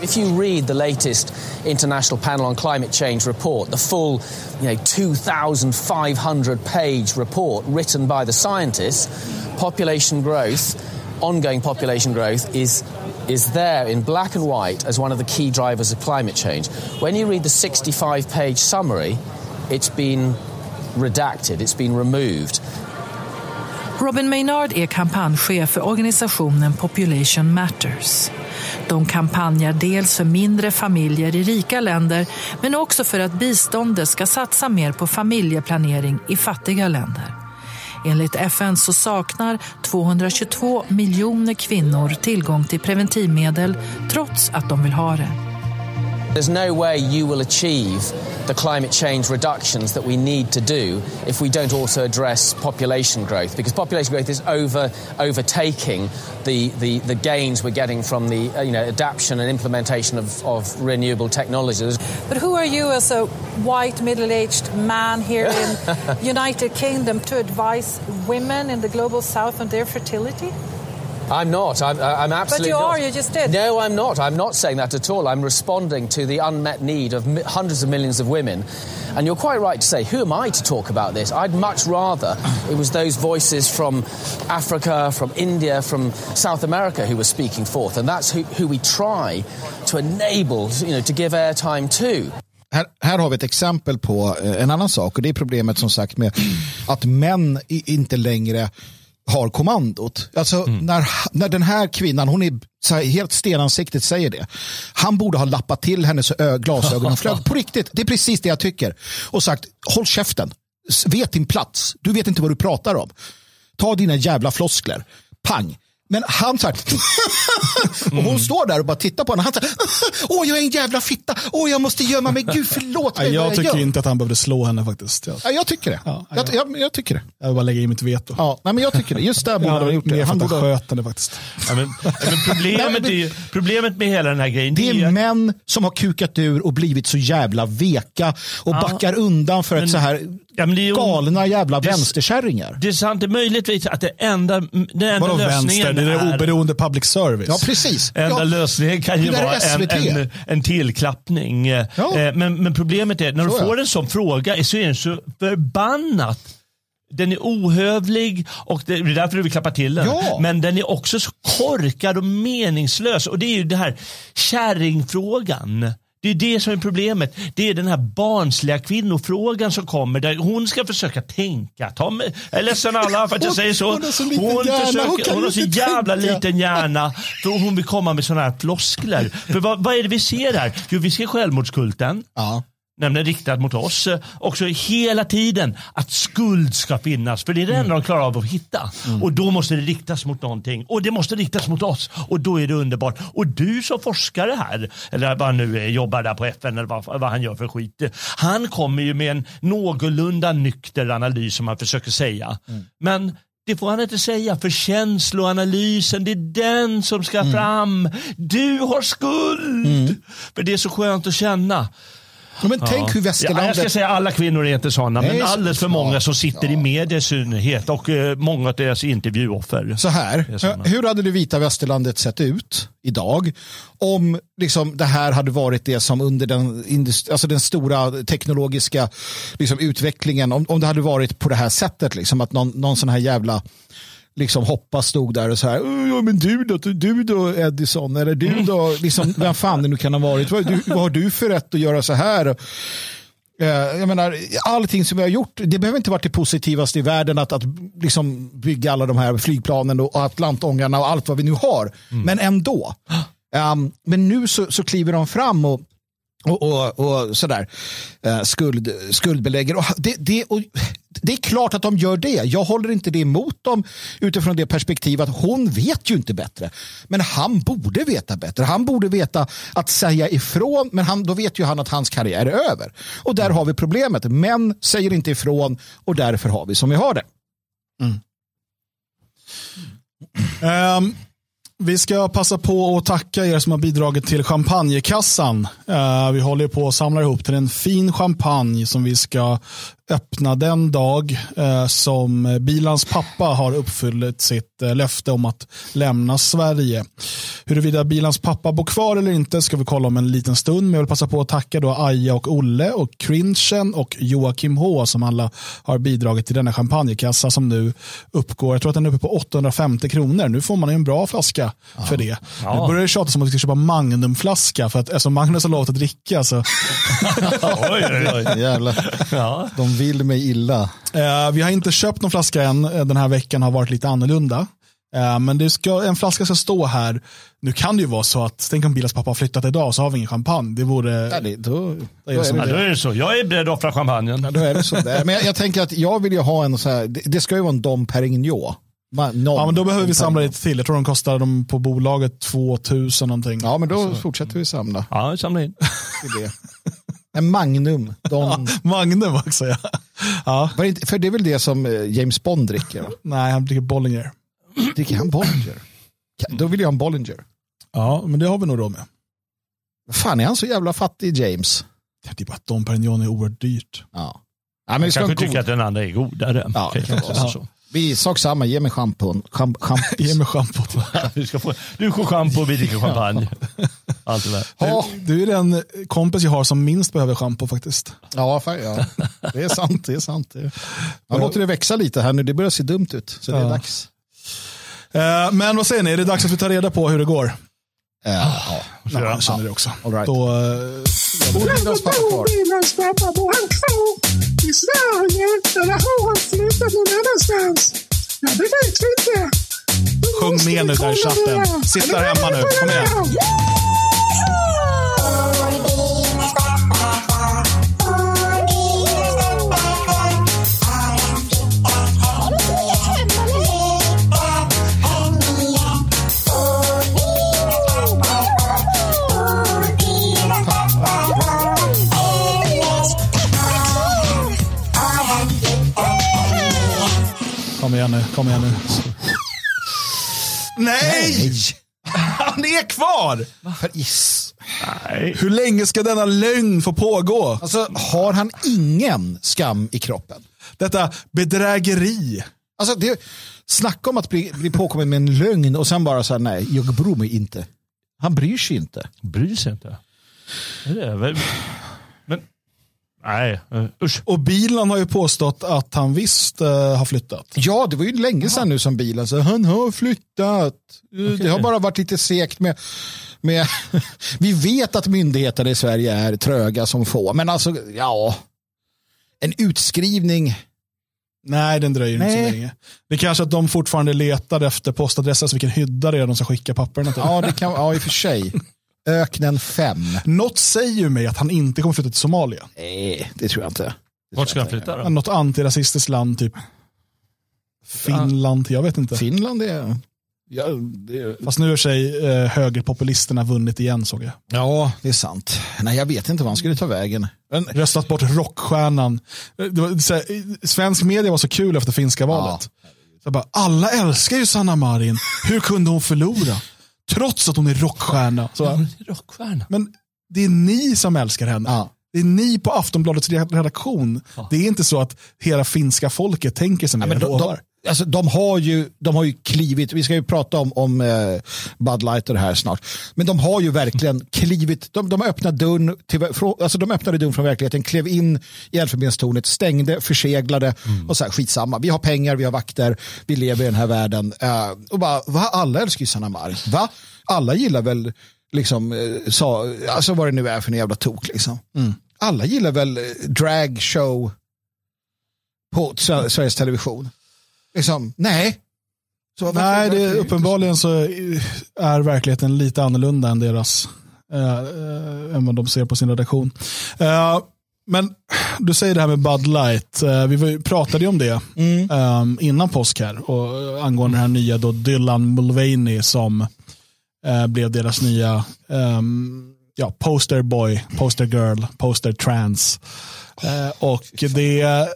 If you read the latest International Panel on Climate Change report, the full you know, 2,500 page report written by the scientists, population growth, ongoing population growth, is, is there in black and white as one of the key drivers of climate change. When you read the 65 page summary, it's been redacted, it's been removed. Robin Maynard är kampanjchef för organisationen Population Matters. De kampanjar dels för mindre familjer i rika länder men också för att biståndet ska satsa mer på familjeplanering i fattiga länder. Enligt FN så saknar 222 miljoner kvinnor tillgång till preventivmedel trots att de vill ha det. There's no way you will achieve the climate change reductions that we need to do if we don't also address population growth, because population growth is over overtaking the, the, the gains we're getting from the uh, you know adaptation and implementation of, of renewable technologies. But who are you as a white middle-aged man here in United Kingdom to advise women in the global south on their fertility? I'm not. I'm, I'm absolutely. But you not. are. You just did. No, I'm not. I'm not saying that at all. I'm responding to the unmet need of mi- hundreds of millions of women. And you're quite right to say, who am I to talk about this? I'd much rather it was those voices from Africa, from India, from South America who were speaking forth, and that's who, who we try to enable, you know, to give airtime to. Här, här har vi ett exempel på eh, en annan sak och det är problemet som sagt med att män i, inte längre har kommandot. Alltså när, när den här kvinnan, hon är här, helt stenansiktet säger det. Han borde ha lappat till hennes ö, glasögon och flög. På riktigt, det är precis det jag tycker. Och sagt, håll käften. Vet din plats. Du vet inte vad du pratar om. Ta dina jävla floskler. Pang. Men han så här, och hon står där och bara tittar på henne. Han säger, åh jag är en jävla fitta, åh jag måste gömma mig, gud förlåt Ja, mig vad jag tycker gör. inte att han behövde slå henne faktiskt. Jag, Ja, jag tycker det. Ja, jag, jag, jag tycker det. jag vill bara lägga i mitt veto. Ja, nej, men jag tycker det. Just där borde han ha gjort det. för Han att borde sköt henne faktiskt. Ja, men, ja, men problemet, är, ju- problemet med hela den här grejen Det är att- män som har kukat ur och blivit så jävla veka och backar undan för att så här Ja, men det är ju- galna jävla det är- vänsterkärringar. Det är sant, det är möjligtvis att det enda, den enda Vadå lösningen vänster? Det är är... oberoende public service. Ja, precis. Enda Ja. lösningen kan ju vara en, en, en tillklappning. Ja. Eh, Men, men problemet är, när du får en sån fråga så är den så förbannat den är ohövlig och det är därför du vill klappa till den. Ja. Men den är också så korkad och meningslös. Och det är ju det här kärringfrågan. Det är det som är problemet. Det är den här barnsliga kvinnofrågan som kommer där hon ska försöka tänka. Med, jag är ledsen alla för att jag Hon- säger så. hon har så liten hjärna, hon kan hon har så jävla tänka. liten hjärna. För hon vill komma med sådana här floskler. För vad, vad är det vi ser här? Jo, vi ser självmordskulten. Ja. Nämligen riktad mot oss. Eh, Också hela tiden att skuld ska finnas. För det är det enda de klarar av att hitta. Och då måste det riktas mot någonting. Och det måste riktas mot oss. Och då är det underbart. Och du som forskare här, eller vad nu är, jobbar där på FN eller vad, vad han gör för skit. Han kommer ju med en någorlunda nykter analys som han försöker säga. Men det får han inte säga för känsloanalysen, det är den som ska fram. Du har skuld! För det är så skönt att känna. Ja, Men tänk hur Ja, jag ska västerlandet... säga alla kvinnor är inte sådana, Nej, men alldeles för många som sitter i media i synnerhet och eh, många av deras intervjuoffer. Så här, hur hade det vita västerlandet sett ut idag? Om liksom, det här hade varit det som under den, alltså den stora teknologiska liksom, utvecklingen, om, om det hade varit på det här sättet, liksom, att någon, någon sån här jävla liksom hoppa stod där och så här, "Åh, ja men du då, du då Edison, eller du då, liksom, vem fan det nu kan ha varit, vad, du, vad har du för rätt att göra så här? Eh, Jag menar, allting som vi har gjort, det behöver inte vara det positivaste i världen att, att liksom bygga alla de här flygplanen och Atlantångarna och allt vad vi nu har. Men ändå. Um, men nu så, så kliver de fram och och, och, och sådär eh, skuld, skuldbelägger. Och det, det, och det är klart att de gör det. Jag håller inte det emot dem utifrån det perspektivet att hon vet ju inte bättre. Men han borde veta bättre. Han borde veta att säga ifrån, men han, då vet ju han att hans karriär är över. Och där har vi problemet. Män säger inte ifrån och därför har vi som vi har det. Mm. Ehm, vi ska passa på att tacka er som har bidragit till champagnekassan. Eh, vi håller på att samla ihop till en fin champagne som vi ska öppna den dag eh, som Bilans pappa har uppfyllt sitt eh, löfte om att lämna Sverige. Huruvida Bilans pappa bor kvar eller inte ska vi kolla om en liten stund. Men jag vill passa på att tacka då Aja och Olle och Crinchen och Joakim H som alla har bidragit till denna champagnekassa som nu uppgår, jag tror att den är uppe på 850 kronor. Nu får man ju en bra flaska för det. Nu börjar det tjata som att vi ska köpa Magnumflaska för att eftersom Magnus har lovat att dricka så Oj, oj, oj. Jävlar. Ja. De vill mig illa. Eh, vi har inte köpt någon flaska än. Eh, Den här veckan har varit lite annorlunda. Eh, men det ska, en flaska ska stå här. Nu kan det ju vara så att, tänk om Bilas pappa har flyttat idag så har vi ingen champagne. Det vore... Ja, det, då, då, är det Ja, det då är det så. Jag är beredd att offra champagnen. Ja, då är det så där. Men jag, jag tänker att jag vill ju ha en så här, det, det ska ju vara en Dom Perignon. Ja, men då behöver vi samla lite till. Jag tror de kostar dem på bolaget 2000 någonting. Ja, men då fortsätter vi samla. Ja, samla in. det. En Magnum. De, Magnum också ja. ja. var det inte, för det är väl det som eh, James Bond dricker? Va? Nej, han dricker Bollinger. Dricker han Bollinger? Då vill jag ha en Bollinger. Ja, men det har vi nog råd med. Fan, är han så jävla fattig, James? Det är bara att Dom Perignon är oerhört dyrt. Ja. ja men ha Kanske en tycker god... att den andra är godare. Ja, det kan vara så. Vi sak samma, ge mig schampon. Champ. Ge mig schampo. Vi ska få, du får schampo och vi dricker champagne. Allt det där. Ja, Du är den kompis jag har som minst behöver schampo faktiskt. ja, fan, ja, det är sant. Det är sant. Jag låter det växa lite här nu, det börjar se dumt ut. Så det är Ja. dags. Eh, men vad säger ni, är det dags att vi tar reda på hur det går? Ja, ja. Ja, jag känner det också. All right. Då, eh, Bolinders pappa kvar. Pappa, bor han kvar i Sverige eller har han flyttat någon annanstans? Ja, det vet vi inte. Nu Sjung med nu där i chatten. Sitt där hemma nu. Kom igen. Igen nu, kom igen nu. Nej! Han är kvar! För is. Nej. Hur länge ska denna lögn få pågå? Alltså, har han ingen skam i kroppen? Detta bedrägeri. Alltså, det, snacka om att bli, bli påkommen med en lögn och sen bara så här, nej, jag bryr mig inte. Han bryr sig inte. Bryr sig inte. Det är väl... Nej, uh, usch. Och bilen har ju påstått att han visst eh, har flyttat. Ja, det var ju länge sedan nu som bilen så han har flyttat. Eh, Det har bara varit lite segt med, med vi vet att myndigheterna i Sverige är tröga som få, men alltså, ja, en utskrivning. Nej, den dröjer inte Nej. så länge. Det är kanske att de fortfarande letar efter postadressen så vilken hydda det är de ska skicka papperna till. Ja, det kan, ja, i och för sig. Öknen 5. Något säger ju mig att han inte kommer flytta till Somalia. Nej, det tror jag inte. Vart ska han flytta då? Något antirasistiskt land, typ Finland, jag vet inte. Finland är... Ja, det Fast nu har sig eh, högerpopulisterna vunnit igen såg jag. ja, det är sant. Nej, jag vet inte vad han skulle ta vägen. Men, Röstat bort rockstjärnan. Eh, Det var, så här, svensk media var så kul efter finska valet. Så jag bara, alla älskar ju Sanna Marin. Hur kunde hon förlora? Trots att hon är rockstjärna. Så, bara, Rockstjärna. men det är ni som älskar henne. Ja. Det är ni på Aftonbladets redaktion. Det är inte så att hela finska folket tänker mer. men än de, de alltså, de, har ju, de har ju klivit, vi ska ju prata om, om eh, Bud Light och det här snart, men de har ju verkligen klivit, de, de, öppnade dörren till, från, alltså de öppnade dörren från verkligheten, klev in i Elfenbenstornet, stängde, förseglade och så här, skitsamma, vi har pengar, vi har vakter, vi lever i den här världen. Eh, och bara, va? Alla älskar ju Sanna Mark, va? Alla gillar väl liksom, eh, sa, alltså vad det nu är för en jävla tok liksom. Mm. Alla gillar väl dragshow drag show på Sveriges Television. Liksom, nej. Så Nej, det, uppenbarligen så är verkligheten lite annorlunda än deras. Eh, eh, än vad de ser på sin redaktion. Eh, men du säger det här med Bud Light. Eh, vi pratade ju om det eh, innan påsk här. Och, eh, angående den här nya då Dylan Mulvaney som eh, blev deras nya ehm, ja, poster boy, poster girl, poster trans. Och det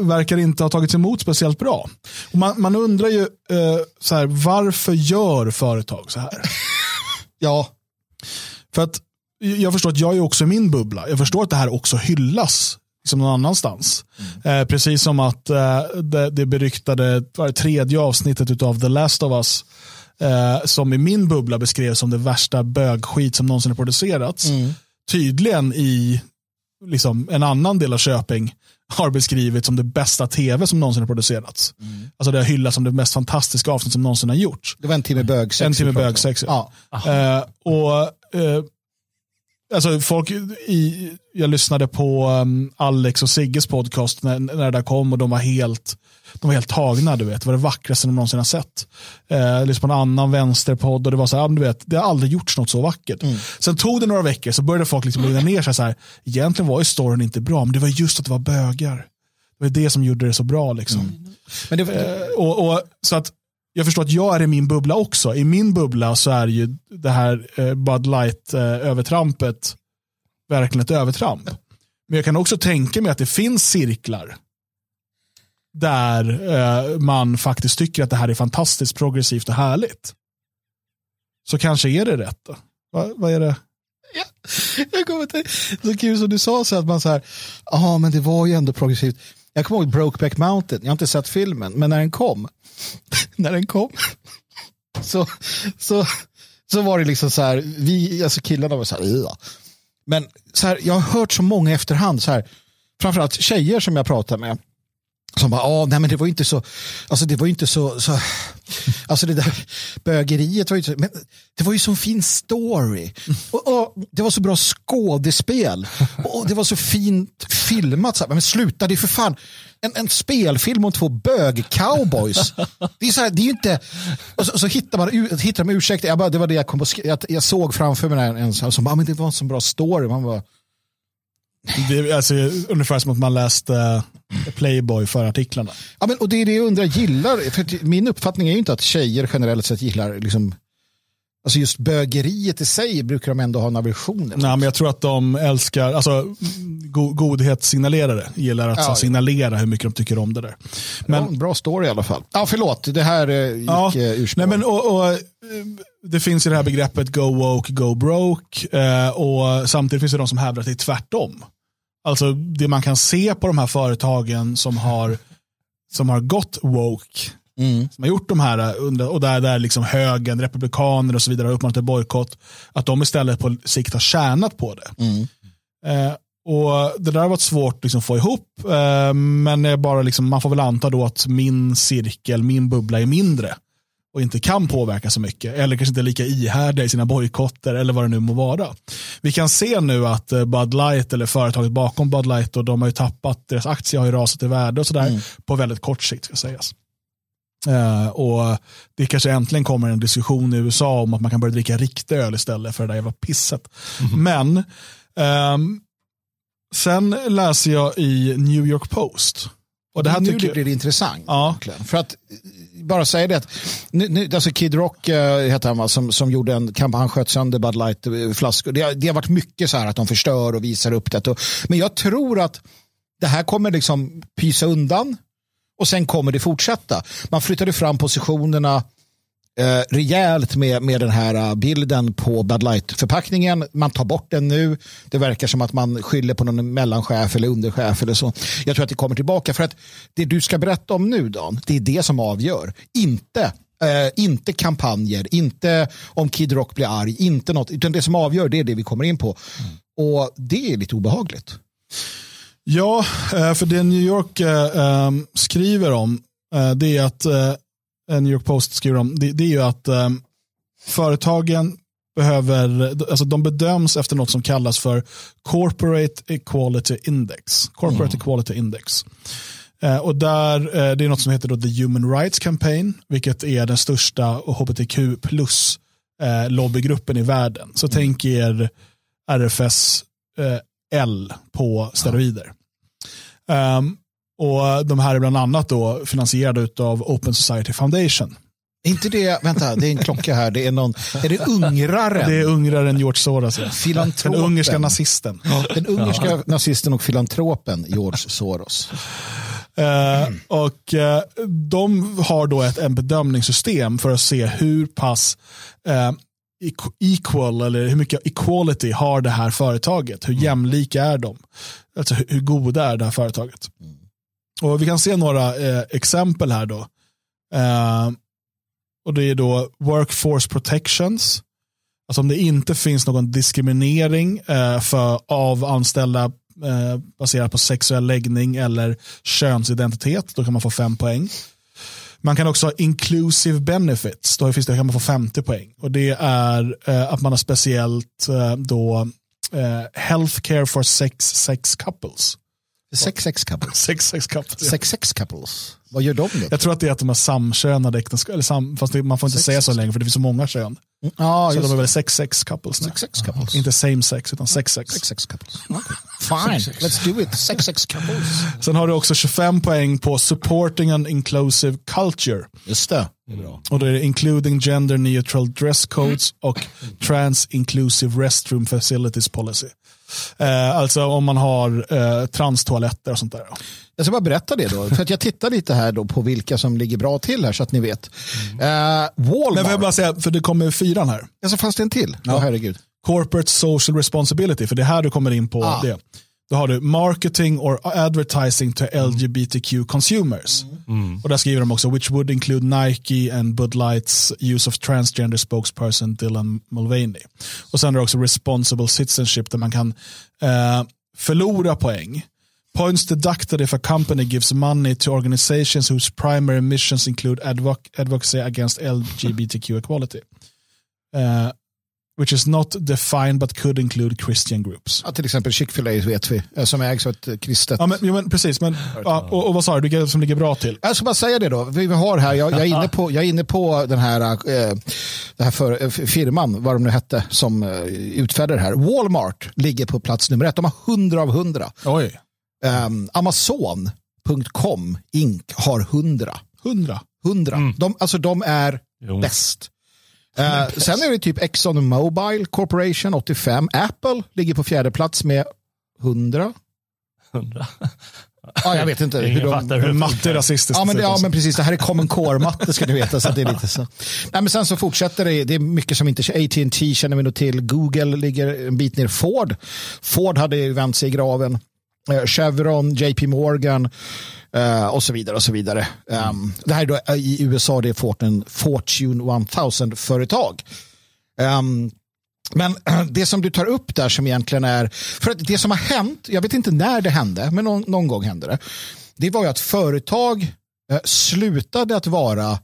verkar inte ha tagits emot speciellt bra. Och man, man undrar ju eh, så här, varför gör företag så här? Ja, För att jag förstår att jag är också i min bubbla. Jag förstår att det här också hyllas liksom någon annanstans. Eh, precis som att eh, det, det beryktade vad är det, tredje avsnittet av The Last of Us eh, som i min bubbla beskrevs som det värsta bögskit som någonsin har producerats. Tydligen i liksom, en annan del av Köping har beskrivits som det bästa tv som någonsin har producerats. Alltså det har hyllats som det mest fantastiska avsnitt som någonsin har gjorts. det var en timme bögsex. En timme bögsex. Ja. Eh, och, eh, alltså folk i, jag lyssnade på um, Alex och Sigges podcast när, när det där kom och de var helt, de var helt tagna. Du vet. Det var det vackraste de någonsin har sett. Eh, på en annan vänsterpodd och det var så här, du vet, det har aldrig gjorts något så vackert. Sen tog det några veckor så började folk liksom lugna ner sig. Så här, egentligen var ju storyn inte bra, men det var just att det var bögar. Det var det som gjorde det så bra. Liksom. Men det, Eh, och, och, så att jag förstår att jag är i min bubbla också. I min bubbla så är ju det här eh, Bud Light-övertrampet verkligen ett övertramp. Men jag kan också tänka mig att det finns cirklar där eh, man faktiskt tycker att det här är fantastiskt progressivt och härligt. Så kanske är det rätt då. Va, vad är det? Jag kommer till, så kul som du sa så att man så här, ja men det var ju ändå progressivt. Jag kommer ihåg Brokeback Mountain, jag har inte sett filmen, men när den kom, när den kom, så, så, så var det liksom så här, vi, alltså killarna var så här, ja. men så här, jag har hört så många efterhand, så här, framförallt tjejer som jag pratar med, som bara, ah, nej men det var ju inte så, alltså det var ju inte så, så alltså det där bögeriet var ju inte så, men det var ju så fin story. Och, och det var så bra skådespel. Och det var så fint filmat. Så här, men sluta, det är för fan en, en spelfilm om två bög-cowboys. Det är, så här, det är ju inte, och så, så hittar man hittar de ursäkter, jag bara, det var det jag kom på, sk- jag, jag såg framför mig en, en som som bara, ah, men det var en så bra story. Man bara, Det alltså, ungefär som att man läste eh, Playboy för artiklarna. Ja, men, och det är det jag undrar, gillar, för min uppfattning är ju inte att tjejer generellt sett gillar liksom, alltså just bögeriet i sig brukar de ändå ha en aversion. Nej, men jag tror att de älskar, alltså go godhetssignalerare gillar att Ja, ja. signalera hur mycket de tycker om det där. Men, en bra story i alla fall. Ja, förlåt, det här eh, gick ja, ja, ur spår. nej, men, och, och, eh, det finns ju det här begreppet go woke, go broke eh, och samtidigt finns det de som hävdar att det är tvärtom. Alltså det man kan se på de här företagen som har, som har gått woke, Mm. som har gjort de här, eh, och där, där liksom högern, republikaner och så vidare har uppmanat till bojkott, att de istället på sikt har tjänat på det. Mm. Eh, och Det där har varit svårt liksom, att få ihop, eh, men bara liksom, man får väl anta då att min cirkel, min bubbla är mindre och inte kan påverka så mycket. Eller kanske inte är lika ihärdiga i sina bojkotter eller vad det nu må vara. Vi kan se nu att eh, Bud Light eller företaget bakom Bud Light och de har ju tappat, deras aktier har ju rasat i värde och sådär på väldigt kort sikt ska sägas. Eh, och det kanske äntligen kommer en diskussion i USA om att man kan börja dricka riktig öl istället för det där jävla pisset. Men ehm, sen läser jag i New York Post. Och det här nu tycker blir det intressant. Ja. För att eh, bara säga det att nu, nu, alltså Kid Rock uh, heter han va, som, som gjorde en kampanj, han sköt sönder Bud Light-flaskor. Det, har- det har varit mycket så här att de förstör och visar upp det. Och, men jag tror att det här kommer liksom pysa undan och sen kommer det fortsätta. Man flyttade fram positionerna eh, rejält med, med den här eh, bilden på Bud Light-förpackningen. Man tar bort den nu. Det verkar som att man skyller på någon mellanchef eller underchef eller så. Jag tror att det kommer tillbaka för att det du ska berätta om nu Dan, det är det som avgör. Inte eh, inte kampanjer, inte om Kid Rock blir arg, inte något, utan det som avgör det är det vi kommer in på. Och det är lite obehagligt. Ja, för det New York eh, skriver om, det är att New York Post skriver om, det, det är ju att eh, företagen behöver, alltså de bedöms efter något som kallas för Corporate Equality Index. Corporate Equality Index. Eh, och där, eh, det är något som heter då The Human Rights Campaign, vilket är den största hbtq plus eh, lobbygruppen i världen. Så tänk er RFS eh, L på steroider. Ehm, och de här är bland annat då finansierade av Open Society Foundation. Inte det, vänta, det är en klocka här, det är någon, är det ungraren? Det är ungraren George Soros. ja. Den Filantropen. ungerska nazisten. Den ungerska nazisten och filantropen George Soros. Eh, och eh, de har då ett en bedömningssystem för att se hur pass equ- equal eller hur mycket equality har det här företaget. Hur jämlika är de? Alltså hur, hur goda är det här företaget? Och vi kan se några eh, exempel här då. Eh, och det är då workforce protections. Alltså om det inte finns någon diskriminering eh, för, av anställda eh, baserat på sexuell läggning eller könsidentitet, då kan man få fem poäng. Man kan också ha inclusive benefits, då finns det, kan man få 50 poäng. Och det är eh, att man har speciellt eh, då eh, healthcare for sex, sex couples. Sex sex couples. Sex, sex couples. ja. Sex sex couples. Vad gör de då? Jag tror att det är att de har samkönade äktenskap, eller sam, fast det, man får inte säga så länge för det finns så många kön. Ja, Så just de är det. väl sex-sex couples nu. Sex couples. Inte same sex utan sex-sex. Sex sex couples. Okay. Fine, let's do it. Sex sex couples. Sen har du också 25 poäng på supporting an inclusive culture. Just det. Och det är including gender neutral dress codes och trans inclusive restroom facilities policy. Eh, alltså om man har eh, transtoaletter och sånt där. Jag ska bara berätta det då. För att jag tittar lite här då på vilka som ligger bra till här så att ni vet. Uh, Walmart. Men jag bara säga, för det kommer fyran här. Alltså fanns det en till? Ja. herregud. Corporate social responsibility, för det är här du kommer in på Ah. det. Då har du marketing or advertising to LGBTQ consumers. Och där skriver de också, which would include Nike and Bud Lights use of transgender spokesperson Dylan Mulvaney. Och sen är det också responsible citizenship där man kan eh, förlora poäng. Points deducted if a company gives money to organizations whose primary missions include advoc- advocacy against LGBTQ equality. Eh, which is not defined but could include Christian groups. Ja, till exempel Chick-fil-A vet vi, eh, som ägs av ett eh, kristet. Ja, men, jo, men precis. Men, ja, och, och vad sa du, vilka som ligger bra till? Jag ska bara säga det då. Vi har här, jag, jag, är, inne på, jag är inne på den här, eh, den här för, eh, firman, vad de nu hette, som eh, utfärdar det här. Walmart ligger på plats nummer ett. De har 100 av 100. Oj, Um, Amazon.com Inc. har 100. hundra. 100. De, alltså de är Jo. bäst. Eh, sen är det typ Exxon Mobil Corporation 85. Apple ligger på fjärde plats med 100. Hundra. Ja, jag vet inte hur de... fattar hur Matte är rasistiskt. Ja men, ja, men precis. Det här är common core-matte ska ni veta. Så att det är lite så. Nej, men sen så fortsätter det. Det är mycket som inte... AT&T känner vi nog till. Google ligger en bit ner. Ford. Ford hade ju vänt sig i graven. Eh, Chevron, JP Morgan eh, och så vidare. och så vidare. Um, det här är då eh, i USA, det är Fortune, Fortune 1000-företag. Um, men det som du tar upp där som egentligen är, för att det som har hänt, jag vet inte när det hände, men någon, någon gång hände det. Det var ju att företag slutade att vara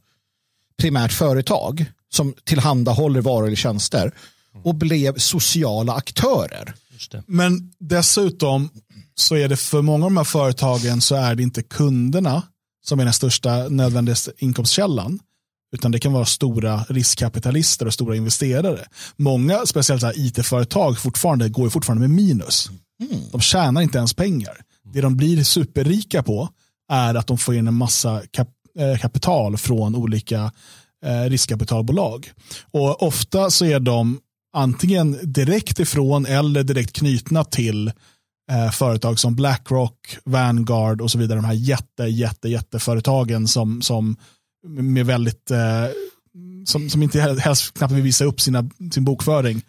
primärt företag som tillhandahåller varor eller tjänster och blev sociala aktörer. Just det. Men dessutom så är det för många av de här företagen så är det inte kunderna som är den största nödvändiga inkomstkällan. Utan det kan vara stora riskkapitalister och stora investerare. Många, speciellt IT-företag, fortfarande, går fortfarande med minus. De tjänar inte ens pengar. Det de blir superrika på är att de får in en massa kap eh, kapital från olika eh, riskkapitalbolag. Och ofta så är de antingen direkt ifrån eller direkt knutna till eh, företag som Blackrock, Vanguard och så vidare. De här jätte, jätte, jätteföretagen som, som med väldigt, eh, som, som inte helst knappt vill visa upp sina, sin bokföring.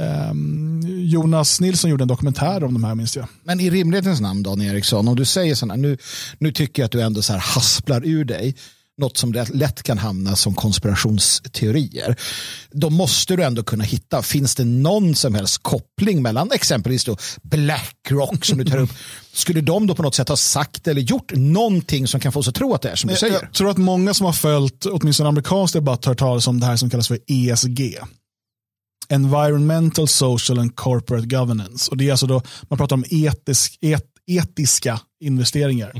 Ehm, Jonas Nilsson gjorde en dokumentär om de här minns jag. Men i rimlighetens namn, Dan Eriksson, om du säger sådana, nu, nu tycker jag att du ändå så här hasplar ur dig något som lätt- kan hamna som konspirationsteorier. Då måste du ändå kunna hitta, finns det någon som helst koppling mellan exempelvis då Blackrock som du tar upp, skulle de då på något sätt ha sagt eller gjort någonting som kan få oss att tro att det är som du Jag, säger? jag tror att många som har följt åtminstone amerikansk debatt har hört talas om det här som kallas för ESG. Environmental, Social and Corporate Governance. Och det är alltså då, man pratar om etisk, et, etiska investeringar.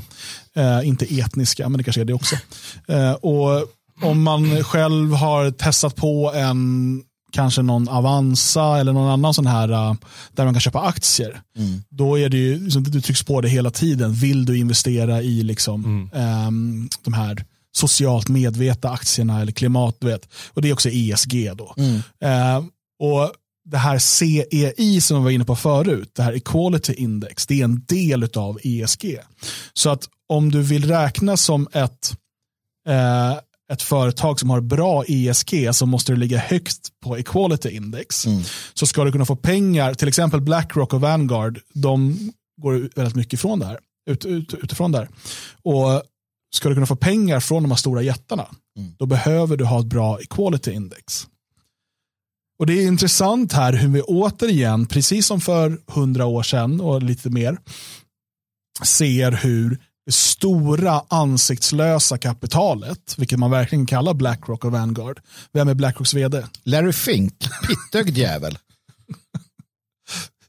Eh, inte etniska, men det kanske är det också. Eh, och om man själv har testat på en kanske någon Avanza eller någon annan sån här eh, där man kan köpa aktier. Då är det ju, liksom, du trycks på det hela tiden. Vill du investera i liksom, ehm, de här socialt medvetna aktierna eller klimat, vet. Och det är också ESG då. Eh, och det här CEI som vi var inne på förut, det här Equality Index, det är en del av ESG. Så att om du vill räkna som ett, eh, ett företag som har bra ESG så måste du ligga högst på Equality Index. Så ska du kunna få pengar, till exempel Blackrock och Vanguard, de går väldigt mycket ifrån det här, ut, ut, utifrån där. Och ska du kunna få pengar från de här stora jättarna, då behöver du ha ett bra Equality Index. Och det är intressant här hur vi återigen, precis som för hundra år sedan och lite mer, ser hur det stora ansiktslösa kapitalet, vilket man verkligen kallar Blackrock och Vanguard. Vem är Blackrocks vd? Larry Fink, pittögd jävel.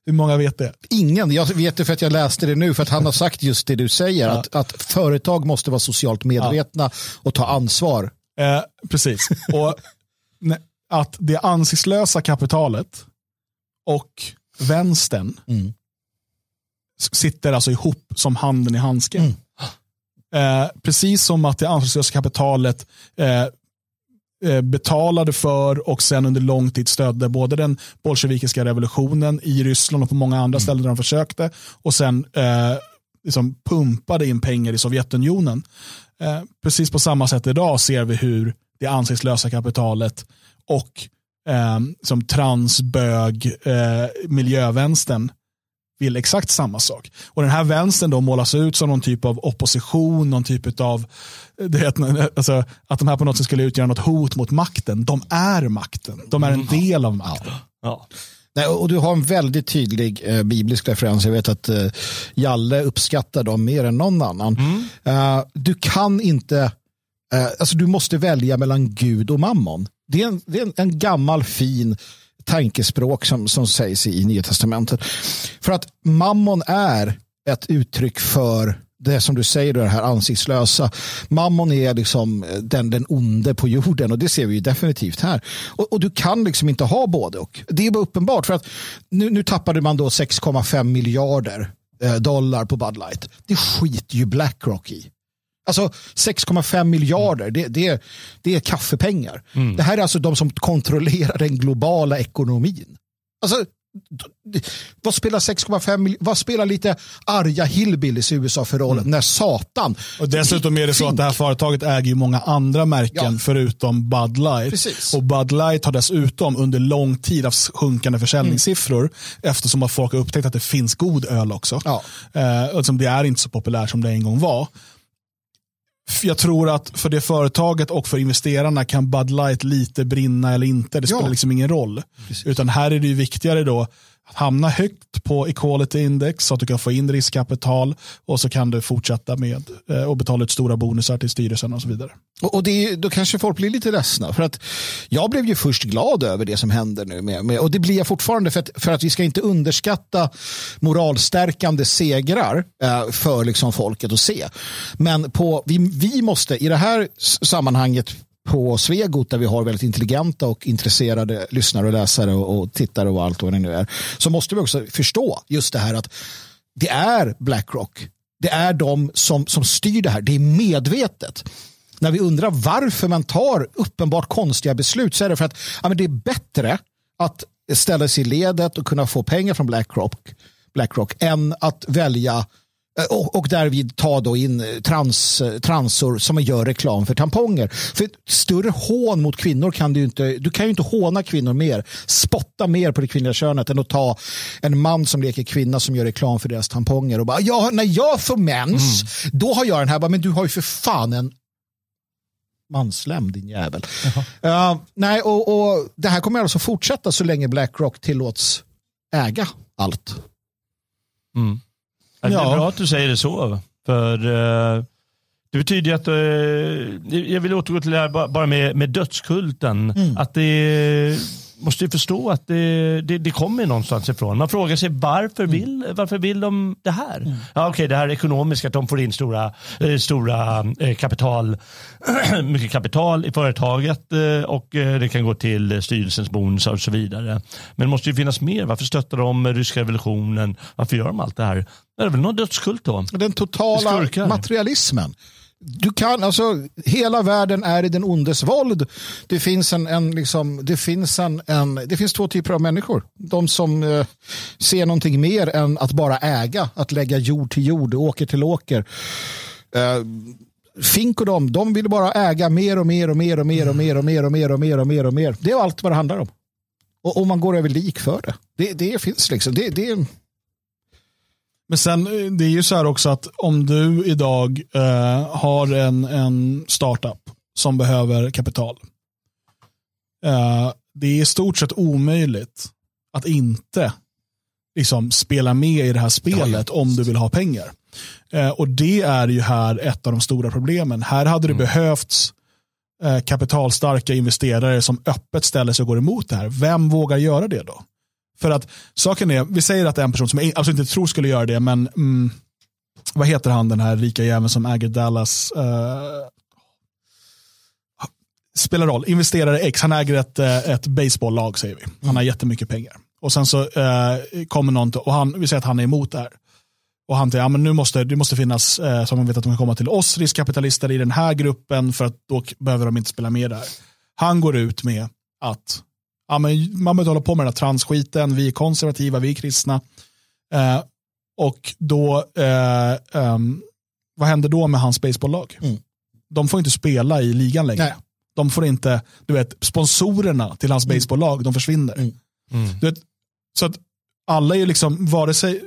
Hur många vet det? Ingen, jag vet det för att jag läste det nu för att han har sagt just det du säger. Att, att företag måste vara socialt medvetna och ta ansvar. Eh, precis. Och att det ansiktslösa kapitalet och vänstern Mm. sitter alltså ihop som handen i handsken. Eh, precis som att det ansiktslösa kapitalet eh, eh, betalade för och sen under lång tid stödde både den bolsjevikiska revolutionen i Ryssland och på många andra ställen där de försökte och sen eh, liksom pumpade in pengar i Sovjetunionen. Eh, precis på samma sätt idag ser vi hur det ansiktslösa kapitalet och eh, som transbög eh, miljövänstern vill exakt samma sak. Och den här vänstern då målas ut som någon typ av opposition, någon typ av, det heter, alltså, att de här på något sätt skulle utgöra något hot mot makten. De är makten, de är en del av makten. Ja. Nej, och du har en väldigt tydlig eh, biblisk referens. Jag vet att eh, Jalle uppskattar dem mer än någon annan. Eh, du kan inte, eh, alltså du måste välja mellan Gud och mammon. Det är en, det är en, en gammal fin tankespråk som, som sägs i, Nya Testamentet. För att mammon är ett uttryck för det som du säger, det här ansiktslösa. Mammon är liksom eh, den, den onde på jorden och det ser vi ju definitivt här. Och, och du kan liksom inte ha både och. Det är bara uppenbart för att nu, nu tappade man då 6,5 miljarder eh, dollar på Bud Light. Det skiter ju Blackrock i. Alltså 6,5 miljarder, det, det, det är kaffepengar. Det här är alltså de som kontrollerar den globala ekonomin. Alltså, vad spelar 6,5 miljarder, vad spelar lite arga hillbillies i USA för roll när satan Och dessutom är det så att det här företaget äger ju många andra märken Ja. förutom Bud Light. Precis. Och Bud Light har dessutom under lång tid haft sjunkande försäljningssiffror eftersom att folk har upptäckt att det finns god öl också. Ja. Eh, som det är inte så populärt som det en gång var. Jag tror att för det företaget och för investerarna kan Bud Light lite brinna eller inte. Det spelar Ja. liksom ingen roll. Utan här är det ju viktigare då att hamna högt på equality index så att du kan få in riskkapital och så kan du fortsätta med eh, och betala ut stora bonusar till styrelsen och så vidare. Och, och det, är- då kanske folk blir lite ledsna. För att jag blev ju först glad över det som händer nu. Med, med, och det blir jag fortfarande för att, för att vi ska inte underskatta moralstärkande segrar eh, för liksom folket att se. Men på, vi, vi måste i det här sammanhanget på Svegot där vi har väldigt intelligenta och intresserade lyssnare och läsare och, och tittare och allt vad det nu är. Så måste vi också förstå just det här att det är Blackrock. Det är de som, som styr det här. Det är medvetet. När vi undrar varför man tar uppenbart konstiga beslut så är det för att ja, men det är bättre att ställa sig i ledet och kunna få pengar från Blackrock, Blackrock än att välja och, och därvid ta då in eh, trans, eh, transor som gör reklam för tamponger. För större hån mot kvinnor kan du inte, du kan ju inte håna kvinnor mer, spotta mer på det kvinnliga könet än att ta en man som leker kvinna som gör reklam för deras tamponger och bara, ja, när jag får mens, då har jag den här, bara, men du har ju för fan en manslem din jävel. Uh, nej, och, och det här kommer alltså fortsätta så länge Blackrock tillåts äga allt. Ja, Det är bra att du säger det så. För eh, det betyder att, eh, jag vill återgå till det här ba- bara med, med dödskulten. Att det måste ju förstå att det, det, det kommer någonstans ifrån. Man frågar sig varför, vill, varför vill de det här? Ja, Okej, det här ekonomiska, att de får in stora, eh, stora eh, kapital, mycket kapital i företaget eh, och eh, det kan gå till styrelsens bonusar och så vidare. Men det måste ju finnas mer. Varför stöttar de ryska revolutionen? Varför gör de allt det här? Det är väl någon dödskult då? Den totala Skurkar. materialismen. Du kan, alltså, hela världen är i den ondes våld. Det finns, en, en, liksom, det finns, en, en, det finns två typer av människor. De som eh, ser någonting mer än att bara äga, att lägga jord till jord, åker till åker. Eh, Fink och de, de vill bara äga mer och mer och mer och mer och mer och mer och mer och mer och mer och mer. Det är allt vad det handlar om. Och, och man går över lik för det. Det, det finns liksom. Det, det, Men sen eh, det är ju så här också att om du idag eh, har en, en startup som behöver kapital. Eh, det är i stort sett omöjligt att inte liksom, spela med i det här spelet om du vill ha pengar. Eh, och det är ju här ett av de stora problemen. Här hade det behövts eh, kapitalstarka investerare som öppet ställer sig och går emot det här. Vem vågar göra det då? För att saken är, vi säger att det är en person som jag absolut alltså inte tror skulle göra det, men mm, vad heter han den här rika jäveln som äger Dallas? Uh, spelar roll, investerare X, han äger ett, eh, ett baseballlag säger vi. Han har jättemycket pengar. Och sen så uh, kommer någon och han, vi säger att han är emot det här. Och han säger, ja, men nu måste det måste finnas, eh, så man vet att de kan komma till oss riskkapitalister i den här gruppen för att då behöver de inte spela med där. Han går ut med att ja, men man behöver hålla på med den här transskiten, vi är konservativa, vi är kristna. Eh, och då, eh, um, vad händer då med hans baseballlag? Mm. De får inte spela i ligan längre. Nej. De får inte, du vet, sponsorerna till hans mm. baseballlag, de försvinner. Mm. Mm. Du vet, så att alla är liksom, vare sig,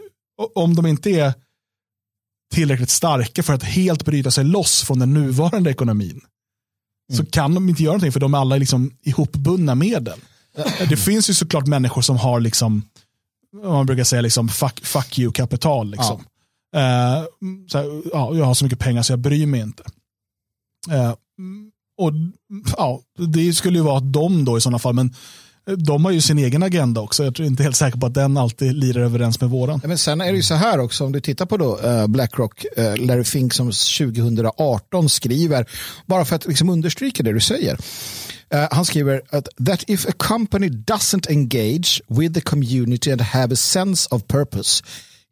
om de inte är tillräckligt starka för att helt bryta sig loss från den nuvarande ekonomin, så mm. kan de inte göra någonting för de är alla liksom ihopbundna med den. Det finns ju såklart människor som har, liksom, man brukar säga, liksom, fuck, fuck you-kapital. Liksom. Ja. Så ja, jag har så mycket pengar så jag bryr mig inte. Uh, och ja, Det skulle ju vara de då i sådana fall, men de har ju sin egen agenda också. Jag är inte helt säker på att den alltid lirar överens med våran. men sen är det ju så här också, om du tittar på då, uh, Blackrock, uh, Larry Fink som 2018 skriver, bara för att liksom understryka det du säger. Uh, han skriver att that if a company doesn't engage with the community and have a sense of purpose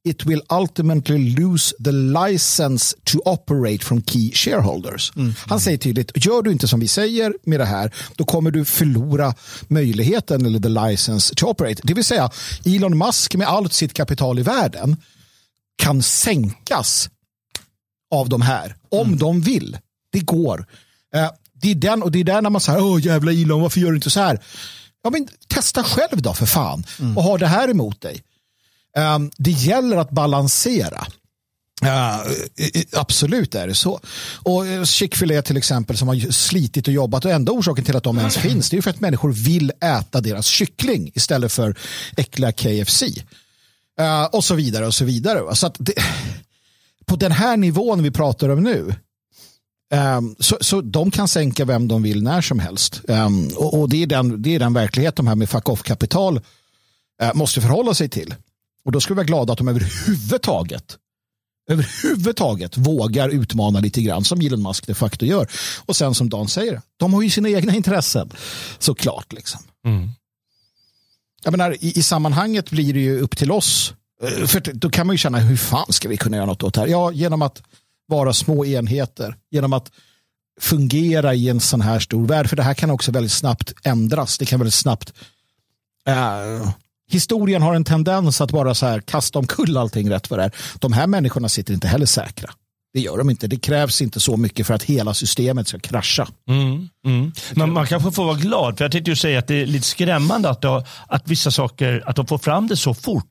it will ultimately lose the license to operate from key shareholders. Mm. Han säger tydligt, gör du inte som vi säger med det här, då kommer du förlora möjligheten eller the license to operate. Det vill säga, Elon Musk med allt sitt kapital i världen kan sänkas av de här, om mm. de vill. Det går. Uh, det är den och det är där när man säger, åh jävla Elon, varför gör du inte så här? Ja, men testa själv då för fan mm. och ha det här emot dig. Um, det gäller att balansera. Uh, absolut är det så. Och eh, Chick-fil-A till exempel som har slitit och jobbat och enda orsaken till att de ens finns det är för att människor vill äta deras kyckling istället för äckliga KFC. Uh, eh, och så vidare och så vidare. Så att det, på den här nivån vi pratar om nu um, så, så de kan sänka vem de vill när som helst. Um, och, och det, är den, det är den verklighet de här med fuck off-kapital uh, måste förhålla sig till. Och då ska vi vara glada att de överhuvudtaget överhuvudtaget vågar utmana lite grann som Elon Musk de facto gör. Och sen som Dan säger, de har ju sina egna intressen såklart. Liksom. Mm. Jag menar, i, i sammanhanget blir det ju upp till oss. Eh, för då kan man ju känna, hur fan ska vi kunna göra något åt det här? Ja, genom att vara små enheter, genom att fungera i en sån här stor värld. För det här kan också väldigt snabbt ändras. Det kan väldigt snabbt äh, historien har en tendens att bara så här kasta omkull allting rätt vad det är. De här människorna sitter inte heller säkra. Det gör de inte. Det krävs inte så mycket för att hela systemet ska krascha. Mm, mm. Men man kanske får vara glad, för jag tänkte ju säga att det är lite skrämmande att, då, att vissa saker, att de får fram det så fort.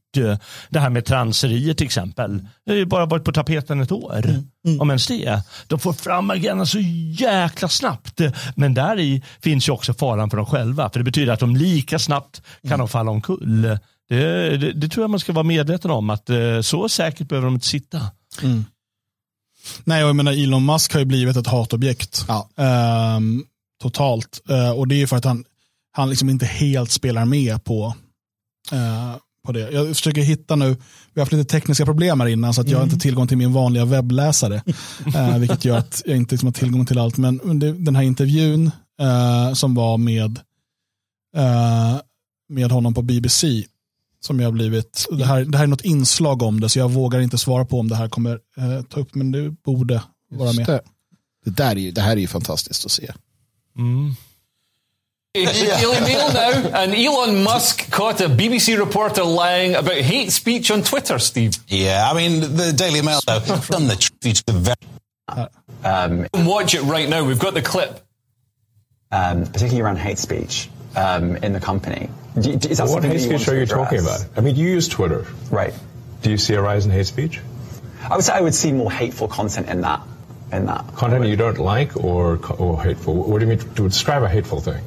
Det här med transerier till exempel. Det har ju bara varit på tapeten ett år, mm, mm. om ens det. De får fram agendan så jäkla snabbt. Men där i finns ju också faran för dem själva, för det betyder att de lika snabbt kan mm. de falla omkull. Det, det, det, tror jag man ska vara medveten om, att eh, så säkert behöver de inte sitta. Mm. Nej, jag menar Elon Musk har ju blivit ett hatobjekt. Ja. Um, totalt. Uh, och det är för att han, han liksom inte helt spelar med på, uh, på det. Jag försöker hitta nu, vi har haft lite tekniska problem här innan så att jag har inte mm. tillgång till min vanliga webbläsare. uh, vilket gör att jag inte liksom har tillgång till allt. Men det, den här intervjun som var med, med honom på BBC som jag har blivit. Det här, det här är något inslag om det så jag vågar inte svara på om det här kommer eh, ta upp men det borde vara med. Det. Det, där är ju, det här är ju fantastiskt att se. Mm. Daily Mail now, and Elon Musk caught a BBC reporter lying about hate speech on Twitter, Steve. Yeah, I mean, the Daily Mail, though, done the truth to very... Um, watch it right now. We've got the clip. Um, particularly around hate speech um, in the company. Is that what hate speech are you talking about? I mean, you use Twitter. Right. Do you see a rise in hate speech? I would say I would see more hateful content in that. In that. Content you don't like or, or hateful? What do you mean to describe a hateful thing?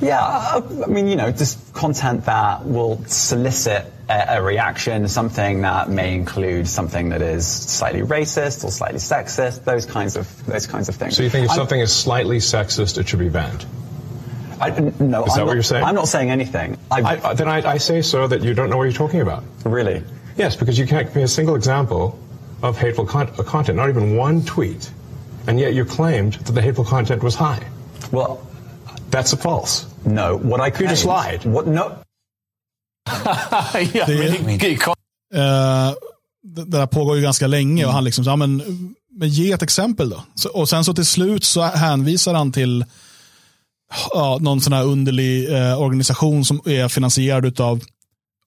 Yeah, I, I mean, you know, just content that will solicit a, a, reaction, something that may include something that is slightly racist or slightly sexist, those kinds of those kinds of things. So you think if I'm, something is slightly sexist, it should be banned? I, no, Is I'm that not, what you're saying? I'm not saying anything. I, I, I- then I, I say, so that you don't know what you're talking about. really. Yes, because you can't give me a single example of hateful con- uh, content, not even one tweet, and yet you claimed that the hateful content was high. Well, That's a false. no. What I You just claimed- lied. What? No. yeah, really get caught. Eh, det det där pågår ju ganska länge och han liksom, så, ja, men, men ge ett exempel då. Så, och sen så till slut så hänvisar han till ja, någon sån här underlig eh, organisation som är finansierad av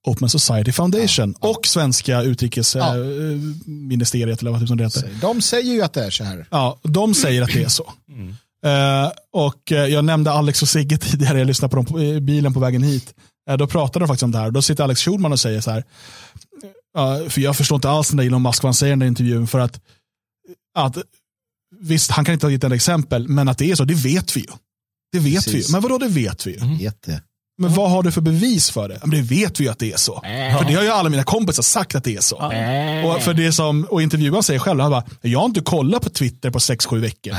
Open Society Foundation och svenska utrikesministeriet eller vad typ som det heter. De säger ju att det är så här. Ja, de säger att det är så. Eh, och eh, Jag nämnde Alex och Sigge tidigare, jag lyssnade på dem på, i bilen på vägen hit. Eh, då pratade de faktiskt om det här. Då sitter Alex Schulman och säger så här, eh, för jag förstår inte alls den där Elon Musk vad han säger i den där intervjun, för att, att visst, han kan inte ha gett ett exempel, men att det är så, det vet vi ju. Det vet Precis. vi ju. Men vadå, det vet vi ju. Det. Men vad har du för bevis för det? Men det vet vi ju att det är så. För det har ju alla mina kompisar sagt att det är så. Och, för det som, och intervjuaren säger själv, han bara, jag har inte kollat på Twitter på 6-7 veckor.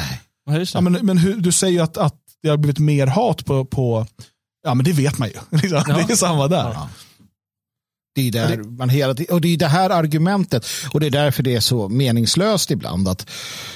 Ja, det. Ja, men men hur, du säger ju att, att det har blivit mer hat på, på ja men det vet man ju. Liksom. Det är samma där. Det är, där man hela, tiden- och det är det här argumentet och det är därför det är så meningslöst ibland att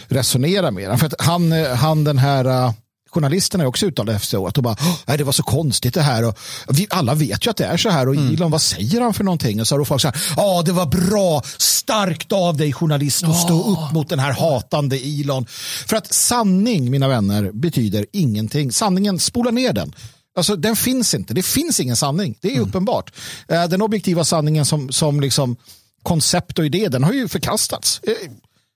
resonera med honom. För att han, eh, han den här eh, journalisten är också uttalade efteråt och bara, "Åh, nej, det var så konstigt det här. Och vi, alla vet ju att det är så här och Elon, vad säger han för någonting? Och så har då folk så här, ja det var bra, starkt av dig journalist att stå upp mot den här hatande Elon. För att sanning, mina vänner, betyder ingenting. Sanningen, spola ner den. Alltså, den finns inte. Det finns ingen sanning. Det är uppenbart. Eh, Den objektiva sanningen som, som liksom koncept och idé, den har ju förkastats.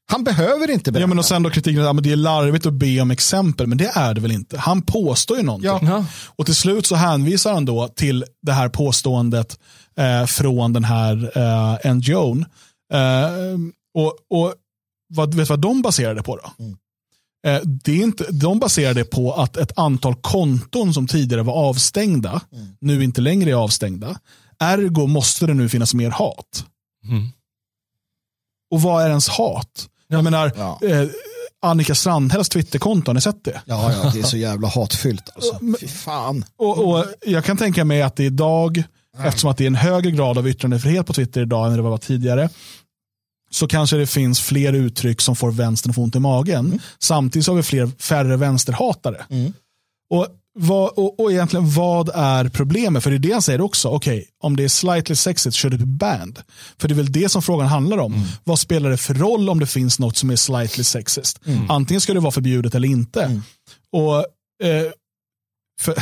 Han behöver inte berätta. Ja, men och sen då kritiken att det är larvigt att be om exempel, men det är det väl inte. Han påstår ju någonting. Ja. Och till slut så hänvisar han då till det här påståendet eh, från den här eh, NGOn. Eh, och, och vad, vet du vad de baserade på då? Eh, det är inte, de baserade på att ett antal konton som tidigare var avstängda, nu inte längre är avstängda. Ergo måste det nu finnas mer hat. Och vad är ens hat? Jag menar, Ja. eh, Annika Strandhälls Twitterkonto, har ni sett det? Ja, ja, det är så jävla hatfyllt. Alltså. Fy fan. Och, och jag kan tänka mig att det idag, eftersom att det är en högre grad av yttrandefrihet på Twitter idag än det var tidigare, så kanske det finns fler uttryck som får vänstern att få ont i magen. Samtidigt så har vi fler, färre vänsterhatare. Och, vad, och, och egentligen vad är problemet? För det är det han säger också. Okej, om det är slightly sexist should it be banned? För det är väl det som frågan handlar om. Vad spelar det för roll om det finns något som är slightly sexist? Antingen ska det vara förbjudet eller inte. Och eh, för,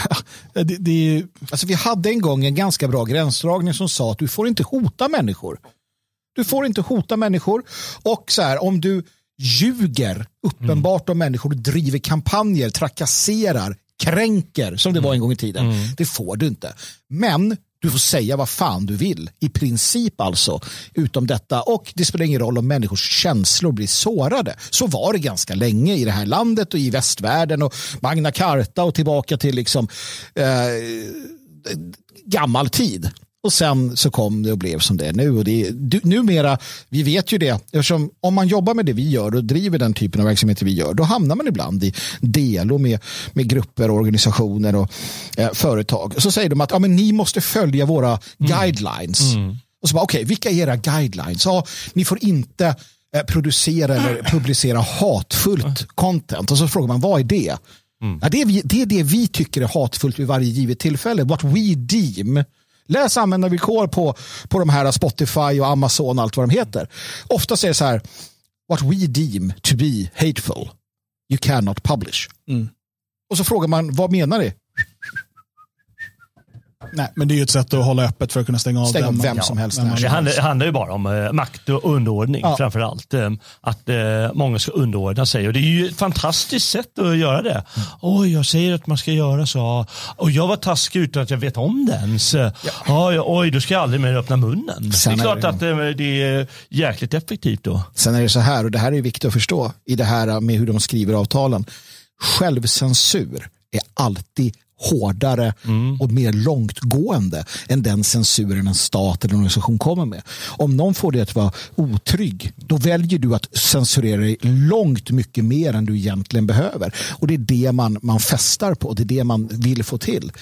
det, det Alltså, vi hade en gång en ganska bra gränsdragning som sa att du får inte hota människor. Du får inte hota människor. Och så här, om du ljuger uppenbart om människor, driver kampanjer, trakasserar, kränker, som det var en gång i tiden. Det får du inte. Men du får säga vad fan du vill, i princip alltså, utom detta. Och det spelar ingen roll om människors känslor blir sårade. Så var det ganska länge i det här landet och i västvärlden och Magna Carta och tillbaka till liksom eh, gammal tid. Och sen så kom det och blev som det är nu. Och det är, du, numera, vi vet ju det, eftersom om man jobbar med det vi gör och driver den typen av verksamheter vi gör, då hamnar man ibland i delo med, med grupper, organisationer och eh, företag. Så säger de att ja, men ni måste följa våra guidelines. Och så bara, okej, vilka är era guidelines? Ja, ni får inte eh, producera eller publicera hatfullt content. Och så frågar man, vad är det? Ja, det, är vi, det är det vi tycker är hatfullt vid varje givet tillfälle. What we deem. Läs användarvillkor på, på de här Spotify och Amazon och allt vad de heter. Ofta säger det så här, what we deem to be hateful, you cannot publish. Och så frågar man, vad menar det? Nej, men det är ju ett sätt att hålla öppet för att kunna stänga av Stänga av man- vem som helst vem när man- Det handlar, handlar ju bara om eh, makt och underordning Ja. framför allt. Eh, att eh, många ska underordna sig och det är ju ett fantastiskt sätt att göra det. Mm. Oj, jag säger att man ska göra så. Och jag var taskig utan att jag vet om det ens. Ja. Oj, oj, då ska jag aldrig mer öppna munnen. Sen det är är klart det- att eh, det är jäkligt effektivt då. Sen är det så här, och det här är viktigt att förstå i det här med hur de skriver avtalen. Självcensur är alltid hårdare och mer långtgående än den censuren en stat eller en organisation kommer med. Om någon får dig att vara otrygg, då väljer du att censurera dig långt mycket mer än du egentligen behöver. Och det är det man, man festar på, det är det man vill få till.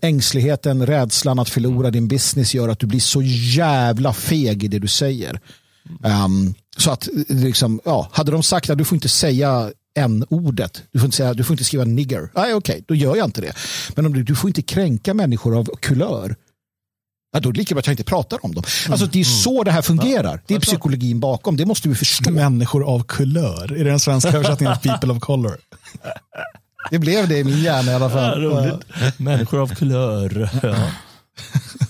Ängsligheten, rädslan att förlora din business gör att du blir så jävla feg i det du säger. Um, så att liksom, ja, hade de sagt att du får inte säga n-ordet, du får inte, säga, du får inte skriva nigger, nej okej, okay, då gör jag inte det. Men om du, du får inte kränka människor av kulör, Ja, då är det lika bra att jag inte pratar om dem. Alltså, det är så det här fungerar. Det är psykologin bakom. Det måste vi förstå. Människor av kulör. Är det den svenska översättningen av people of color? Det blev det i min hjärna i alla fall. Ja, roligt. Människor av kulör. Ja.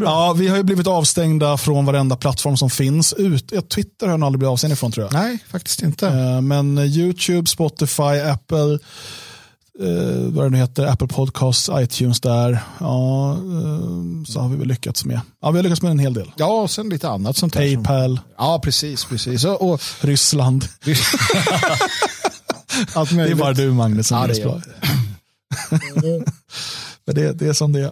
Ja, vi har ju blivit avstängda från varenda plattform som finns. Ut, ja, Twitter har jag nog aldrig blivit avstängd ifrån tror jag. Nej, faktiskt inte. Eh, Men YouTube, Spotify, Apple, eh, vad det nu heter, Apple Podcasts, iTunes där. Ja, eh, så har vi väl lyckats med. Ja, vi har lyckats med en hel del. Ja, och sen lite annat sånt. Paypal. Ja, precis. precis. Och, och... Ryssland. Allt det är möjligt. bara du Magnus som Ja, det är. Men det, det är som det är.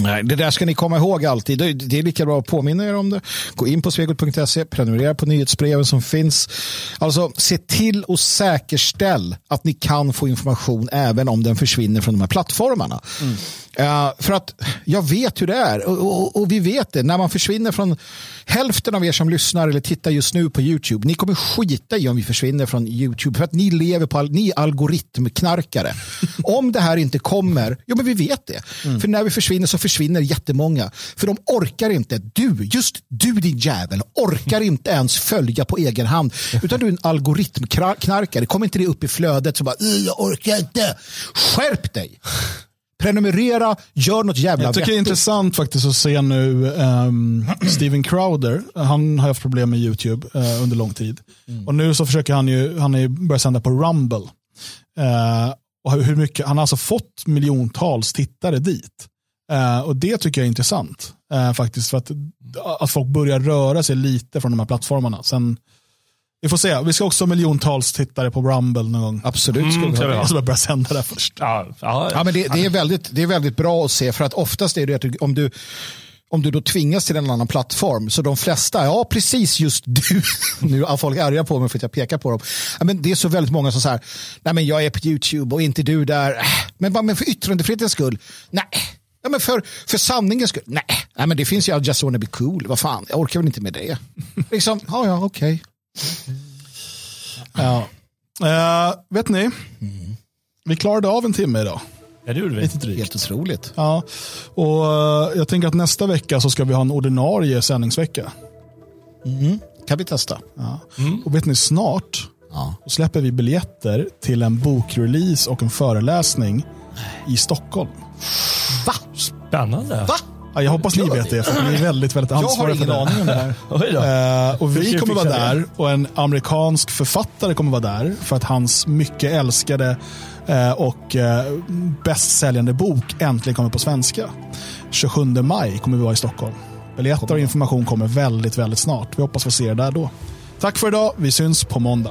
Nej, det där ska ni komma ihåg alltid. Det är lika bra att påminna er om det. Gå in på svegot.se, prenumerera på nyhetsbreven som finns. Alltså, se till och säkerställ att ni kan få information även om den försvinner från de här plattformarna. Eh, för att jag vet hur det är och, och, och vi vet det. När man försvinner från hälften av er som lyssnar eller tittar just nu på YouTube. Ni kommer skita i om vi försvinner från YouTube för att ni lever på, all- ni är algoritmknarkare. om det här inte kommer, ja men vi vet det. För när vi försvinner så försvinner jättemånga. För de orkar inte, du, just du din jävel, orkar inte ens följa på egen hand. Utan du är en algoritmknarkare. Kommer inte det upp i flödet så bara, "Ugh, jag orkar inte. Skärp dig! Prenumerera, gör något jävla Jag tycker det är intressant faktiskt att se nu um, Steven Crowder. Han har haft problem med YouTube eh, under lång tid. Och nu så försöker han ju, han ju börjat sända på Rumble. Eh, och hur mycket, han har alltså fått miljontals tittare dit. Eh, och det tycker jag är intressant. Eh, faktiskt för att, att folk börjar röra sig lite från de här plattformarna. Sen, vi får se, vi ska också ha miljontals tittare på Rumble någon gång. Absolut ska vi. Jag ska börja sända där först. Ja, ja, Ja, men det, det, är väldigt, det är väldigt bra att se för att oftast är det att du, om du om du då tvingas till en annan plattform, så de flesta, ja precis just du, nu är folk arga på mig för att jag pekar på dem, ja, men det är så väldigt många som säger, nej men jag är på YouTube och inte du där, men bara men för yttrandefrihetens skull, nej, ja, men för, för sanningens skull, nej, nej men det finns ju I just wanna be cool, vad fan, jag orkar väl inte med det. liksom, ja ja okej. Ja. Eh, vet ni? Vi klarade av en timme idag. Ja, det gjorde vi. Lite drygt. Helt otroligt. Ja. Och eh, jag tänker att nästa vecka så ska vi ha en ordinarie sändningsvecka. Kan vi testa? Ja. Och vet ni, snart så släpper vi biljetter till en bokrelease och en föreläsning i Stockholm. Va? Spännande. Va? Ja, jag hoppas ni vet det, för ni är väldigt, väldigt Jag har ansvariga för ingen det. aning om det här. Oj då. Eh, och vi kommer vara där och en amerikansk författare kommer vara där för att hans mycket älskade eh, och eh, bäst säljande bok äntligen kommer på svenska. 27 maj kommer vi vara i Stockholm. Biljetter och information kommer väldigt, väldigt snart. Vi hoppas få se er där då. Tack för idag. Vi syns på måndag.